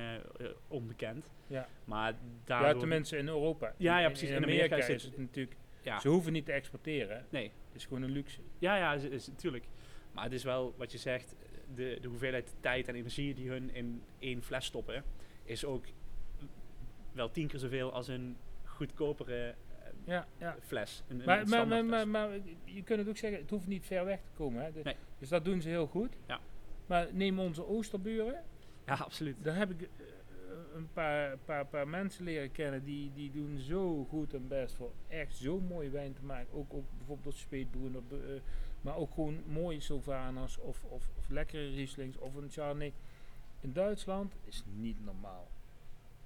onbekend. ja. Maar ja daardoor... tenminste in Europa. Ja, ja, precies. In, In Amerika, Amerika is het- het natuurlijk, ja, ze hoeven niet te exporteren. nee. Het is gewoon een luxe. Ja, ja, is, is, natuurlijk. Maar het is wel wat je zegt, de, de hoeveelheid tijd en energie die hun in één fles stoppen, is ook wel tien keer zoveel als een goedkopere Ja, ja. fles. Een, een Maar, maar, maar, maar, je kunt het ook zeggen, het hoeft niet ver weg te komen. Hè. De- Nee. Dus dat doen ze heel goed. Ja. Maar neem onze Oosterburen. ja, absoluut. Daar heb ik eh, een paar, paar, paar mensen leren kennen die, die doen zo goed en best voor echt zo mooie wijn te maken. Ook, ook bijvoorbeeld Speetboeren, op, eh, maar ook gewoon mooie Sylvanas of, of, of lekkere Rieslings of een Chardonnay. In Duitsland is niet normaal.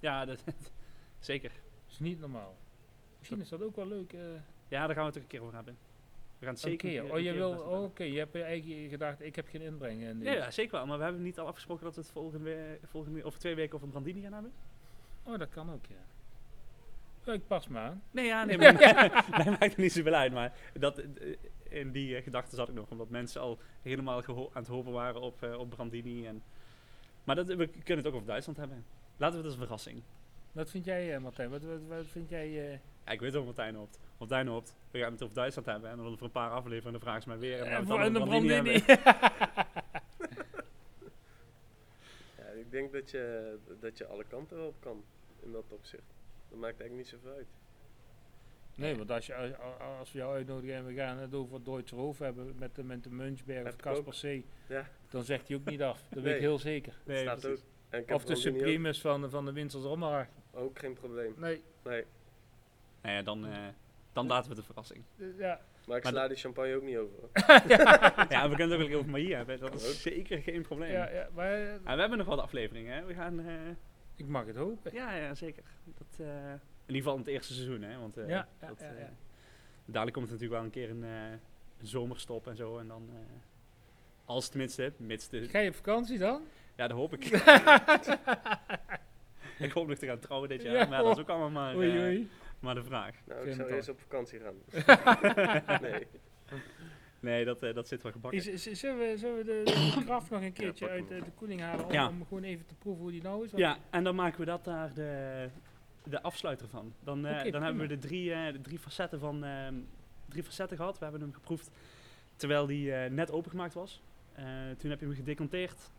Ja, dat, zeker. is niet normaal. Misschien is dat ook wel leuk. eh Ja, daar gaan we het ook een keer over hebben. We gaan het zeker keer. een Oh, je wil, oké, je hebt je eigen gedacht, ik heb geen inbreng. in Ja, ja, zeker wel. Maar we hebben niet al afgesproken dat we het volgende, volgende over twee weken over een Brandini gaan hebben? Oh, dat kan ook, ja. Ja, ik pas me aan. Nee, ja, nee, maar mij maakt het niet zoveel uit. Maar dat, eh, in die uh, gedachte zat ik nog, omdat mensen al helemaal aan het hopen waren op, uh, op Brandini. En, maar dat, we kunnen het ook over Duitsland hebben. Laten we het als een verrassing. Wat vind jij, uh, Martijn? Wat, wat, wat vind jij... Ja, ik weet wel wat Martijn hoopt. Martijn hoopt, we gaan het over Duitsland hebben. En dan over een paar afleveringen, dan vragen ze mij weer. En, En, dan en de Brandini. Brandini. ja, ik denk dat je, dat je alle kanten wel op kan in dat opzicht. Dat maakt eigenlijk niet zoveel uit. Nee, want als, je, als, als we jou uitnodigen en we gaan het over Duitse Roof hebben met de, met de Munchberg of Kasper C, ja. dan zegt hij ook niet af. Dat Nee. weet ik heel zeker. Nee, staat ook. Of de Supremus van, van de Winsels Rommelaar. Ook geen probleem. Nee. Nee. Nou ja, dan, uh, dan laten we het een verrassing. Ja. Maar ik sla die champagne ook niet over. ja, we kunnen het ook wel over Maïa hebben. Dat is zeker geen probleem. Ja, ja, maar, uh, en we hebben nog wat afleveringen. Hè? We gaan... Uh, ik mag het hopen. Ja, ja zeker. Dat, uh, in ieder geval in het eerste seizoen. Hè? Want, uh, ja, ja, dat, ja, ja. dadelijk komt er natuurlijk wel een keer een, een zomerstop en zo. En dan... uh, als tenminste, mits de... Ga je op vakantie dan? Ja, dat hoop ik. ik hoop nog te gaan trouwen dit jaar, ja, maar dat is ook allemaal maar, oei, oei. Maar de vraag. Nou, ik zou eerst op vakantie gaan. nee. Nee, dat, uh, dat zit wel gebakken. Is, is, zullen, we, zullen we de, de graf nog een keertje ja, uit de, de koeling halen om, ja. om, gewoon even te proeven hoe die nou is? Ja, en dan maken we dat daar de, de afsluiter van. Dan, uh, okay, dan hebben we de drie, uh, de drie facetten van drie facetten gehad. We hebben hem geproefd terwijl die uh, net opengemaakt was. Uh, toen heb je hem gedeconteerd.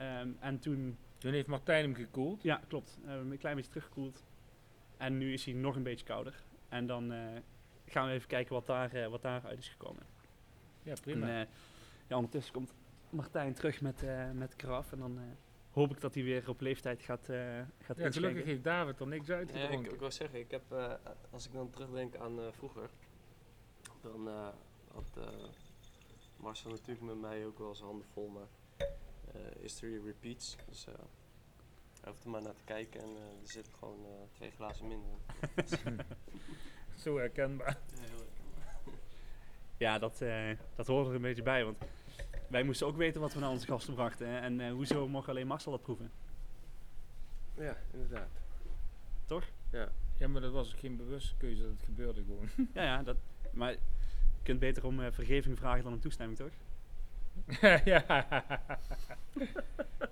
Um, en toen... Toen heeft Martijn hem gekoeld. Ja, klopt. We hebben hem een klein beetje teruggekoeld. En nu is hij nog een beetje kouder. En dan uh, gaan we even kijken wat, daar, uh, wat daaruit is gekomen. Ja, prima. En, uh, ja, ondertussen komt Martijn terug met, met karaf. En dan hoop ik dat hij weer op leeftijd gaat, eh gaat Ja, inschenken. gelukkig heeft David er niks Ja, ik, ik wou zeggen, ik heb, eh, als ik dan terugdenk aan eh, vroeger, dan eh, had eh, Marcel natuurlijk met mij ook wel zijn handen vol, maar eh, history repeats. Dus eh hij hoeft er maar naar te kijken en eh, er zit gewoon eh, twee glazen minder in. Zo herkenbaar. Ja. Ja, dat, eh, dat hoort er een beetje bij. Want wij moesten ook weten wat we naar onze gasten brachten. hè. En eh, hoezo mocht alleen Marcel dat proeven? Ja, inderdaad. Ja, maar dat was ook geen bewuste keuze, dat gebeurde gewoon. Ja, ja, dat, maar je kunt beter om eh, vergeving vragen dan om toestemming, toch? ja.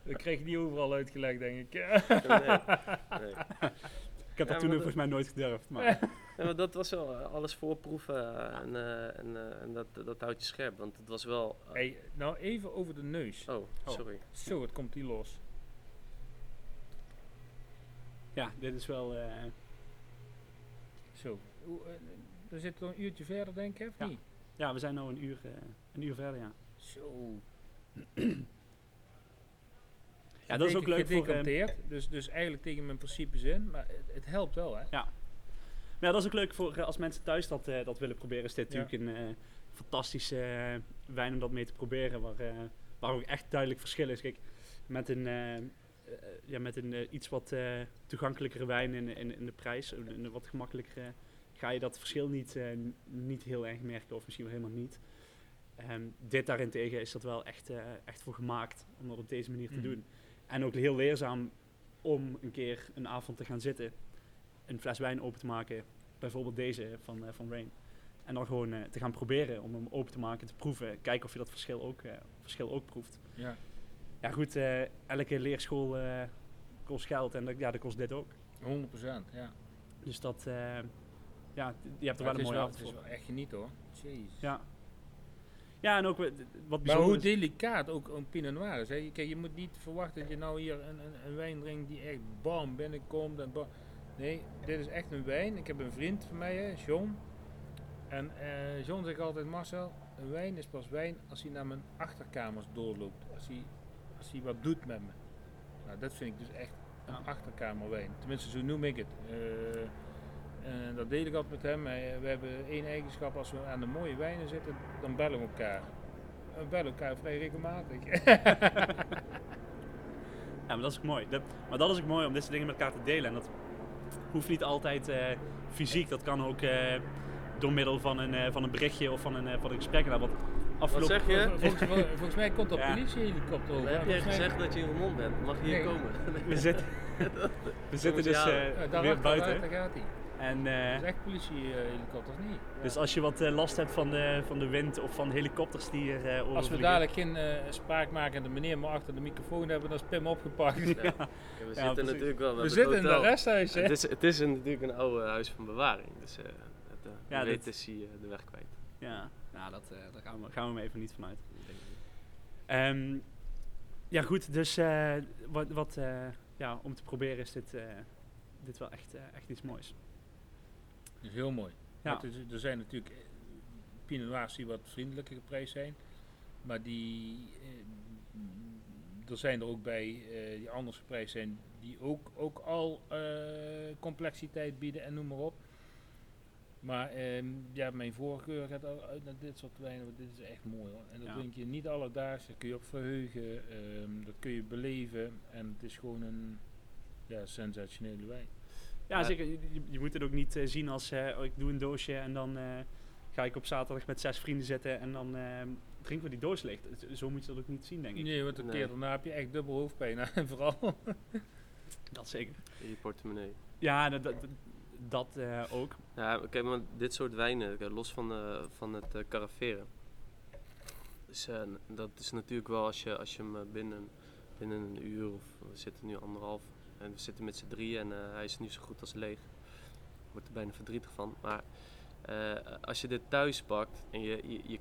Dat kreeg je niet overal uitgelegd, denk ik. Nee, nee. Ik heb dat Ja, toen volgens mij nooit gedurfd. Maar Ja, maar dat was wel eh, alles voorproeven en, eh, en, eh, en dat, dat houdt je scherp, want het was wel... Hey, nou even over de neus. Oh, sorry. Zo, het komt die los. ja, dit is wel... eh, Zo. Hoe, eh, Dan zit er een uurtje verder, denk ik, of Ja. niet? ja, we zijn nu een uur, een uur verder, ja. Zo. Ja, dat is ook leuk voor... eh, Gedecanteerd, dus, dus eigenlijk tegen mijn principes in, maar het, het helpt wel, hè? Maar ja, dat is ook leuk voor eh, als mensen thuis dat, eh, dat willen proberen. Is dit Ja. natuurlijk een eh, fantastische eh, wijn om dat mee te proberen. Waar, eh, waar ook echt duidelijk verschil is. Kijk, met een, eh, eh, ja, met een eh, iets wat eh, toegankelijkere wijn in, in, in de prijs, een, een wat gemakkelijkere, ga je dat verschil niet, eh, niet heel erg merken. Of misschien wel helemaal niet. Ehm, dit daarentegen is dat wel echt, eh, echt voor gemaakt om dat op deze manier te Mm. doen. En ook heel leerzaam om een keer een avond te gaan zitten, een fles wijn open te maken, bijvoorbeeld deze van, eh, van Rain. En dan gewoon eh, te gaan proberen om hem open te maken, te proeven. Kijken of je dat verschil ook, verschil ook proeft. Ja. Ja goed, elke leerschool kost geld en dat, ja, dat kost dit ook. 100 procent, ja. Dus dat, ja, je hebt er wel een mooie avond het is voor. wel echt genieten, hoor. Jezus. Ja. Ja, en ook eh, wat Maar bijzonder hoe is- delicaat ook een Pinot Noir is. Hè? Kijk, je moet niet verwachten dat je nou hier een, een, een wijn drinkt die echt bam binnenkomt. En bam. Nee, dit is echt een wijn. Ik heb een vriend van mij, hè, John. En eh, John zegt altijd, Marcel, een wijn is pas wijn als hij naar mijn achterkamers doorloopt. Als hij, als hij wat doet met me. Nou, dat vind ik dus echt een achterkamerwijn. Tenminste, zo noem ik het. Eh, en dat deel ik altijd met hem. Hij- We hebben één eigenschap, als we aan de mooie wijnen zitten, dan bellen we elkaar. We bellen elkaar vrij regelmatig. Ja, maar dat is ook mooi. Dat, maar dat is ook mooi om dit soort dingen met elkaar te delen. En dat hoeft niet altijd eh, fysiek. Dat kan ook eh, door middel van een, eh, van een berichtje of van een, eh, van een gesprek. Nou, wat Wat afgelopen... zeg je? volgens, vol- volgens mij komt er Ja. politiehelikopter over. Heb jij mij- gezegd dat je in Remond bent. Mag je hier Nee. komen? We zitten, we zitten dus Ja, eh, Ja, weer buiten. Daar gaat hij. En, eh, Dat is echt politiehelikopter, of niet? dus als je wat eh, last hebt van de, van de wind of van helikopters die hier eh Als we dadelijk geen eh, spraakmakende meneer maar achter de microfoon hebben, dan is Pim opgepakt. Ja, we Ja, zitten natuurlijk wel. We zitten het in het resthuis, hè? Het is, het is een, natuurlijk een oude huis van bewaring. Dus eh het, eh, Ja, weet dat- is hij eh, de weg kwijt. Ja, nou, dat, eh, daar gaan we, gaan we maar even niet vanuit. Ehm, ja, goed. Dus eh, wat, wat eh, ja, om te proberen is dit, eh, dit wel echt, eh, echt iets moois. Dat is heel mooi. Ja. Er, zijn natuurlijk eh, Pinot Noirs die wat vriendelijker geprijsd zijn. Maar die, eh, er zijn er ook bij eh, die anders geprijsd zijn. Die ook, ook al complexiteit bieden en noem maar op. Maar ehm, ja, mijn voorkeur gaat al uit naar dit soort wijnen. Want dit is echt mooi hoor. En dat Ja. drink je niet alledaags. Daar kun je op verheugen. ehm, dat kun je beleven. En het is gewoon een ja, sensationele wijn. Ja, Ja. zeker. Je, je- moet het ook niet eh, zien als eh, oh, ik doe een doosje en dan eh, ga ik op zaterdag met zes vrienden zitten en dan eh, drinken we die doos leeg. Zo moet je dat ook niet zien, denk ik. Nee, want een Nee. keer daarna heb je echt dubbel hoofdpijn. En vooral. Dat zeker. In je portemonnee. Ja, dat, dat, dat eh, ook. Ja, kijk, maar dit soort wijnen, los van, eh, van het eh caraveren. Dus, eh, n- dat is natuurlijk wel als je, als je hem eh, binnen, binnen een uur, of we zitten nu anderhalf, en we zitten met z'n drieën en eh, hij is nu zo goed als leeg. Ik word er bijna verdrietig van. Maar eh, als je dit thuis pakt en je, je,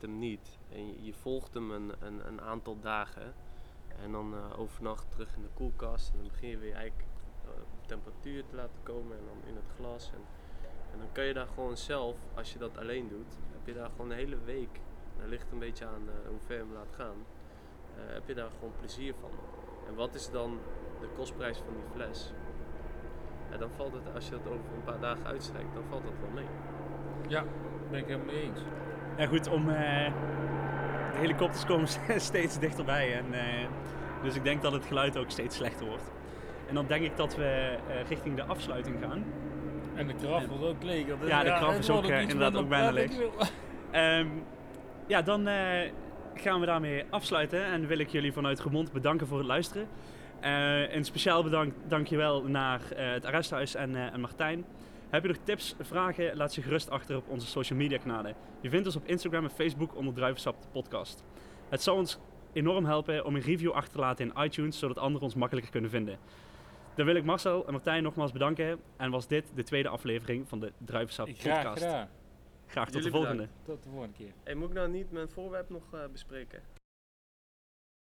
hem niet, en je, volgt hem een, een, een aantal dagen, en dan eh, overnacht terug in de koelkast, en dan begin je weer eigenlijk temperatuur te laten komen en dan in het glas. En, en dan kan je daar gewoon zelf, als je dat alleen doet, heb je daar gewoon een hele week, dat ligt een beetje aan hoe ver je hem laat gaan, heb je daar gewoon plezier van. En wat is dan de kostprijs van die fles? Ja, dan valt het, als je dat over een paar dagen uitstrijkt, dan valt dat wel mee. Ja, ben ik helemaal mee eens. Ja goed, om, eh, de helikopters komen steeds dichterbij. En, eh, dus ik denk dat het geluid ook steeds slechter wordt. En dan denk ik dat we eh, richting de afsluiting gaan. En de kraf wordt ook leeg. Dat Ja, de kraf het is ook, inderdaad ook bijna prettig. Ehm, ja, dan eh, gaan we daarmee afsluiten. En wil ik jullie vanuit Remond bedanken voor het luisteren. Eh, een speciaal bedank, dankjewel naar eh, het Arresthuis en, eh, en Martijn. Heb je nog tips, vragen, laat ze gerust achter op onze social media kanalen. Je vindt ons op Instagram en Facebook onder Druivensap de podcast. Het zou ons enorm helpen om een review achter te laten in iTunes, zodat anderen ons makkelijker kunnen vinden. Dan wil ik Marcel en Martijn nogmaals bedanken. En was dit de tweede aflevering van de Druivensap Graag podcast. gedaan. Graag tot Jullie de volgende. bedankt. Tot de volgende keer. Hey, moet ik nou niet mijn voorwerp nog eh, bespreken?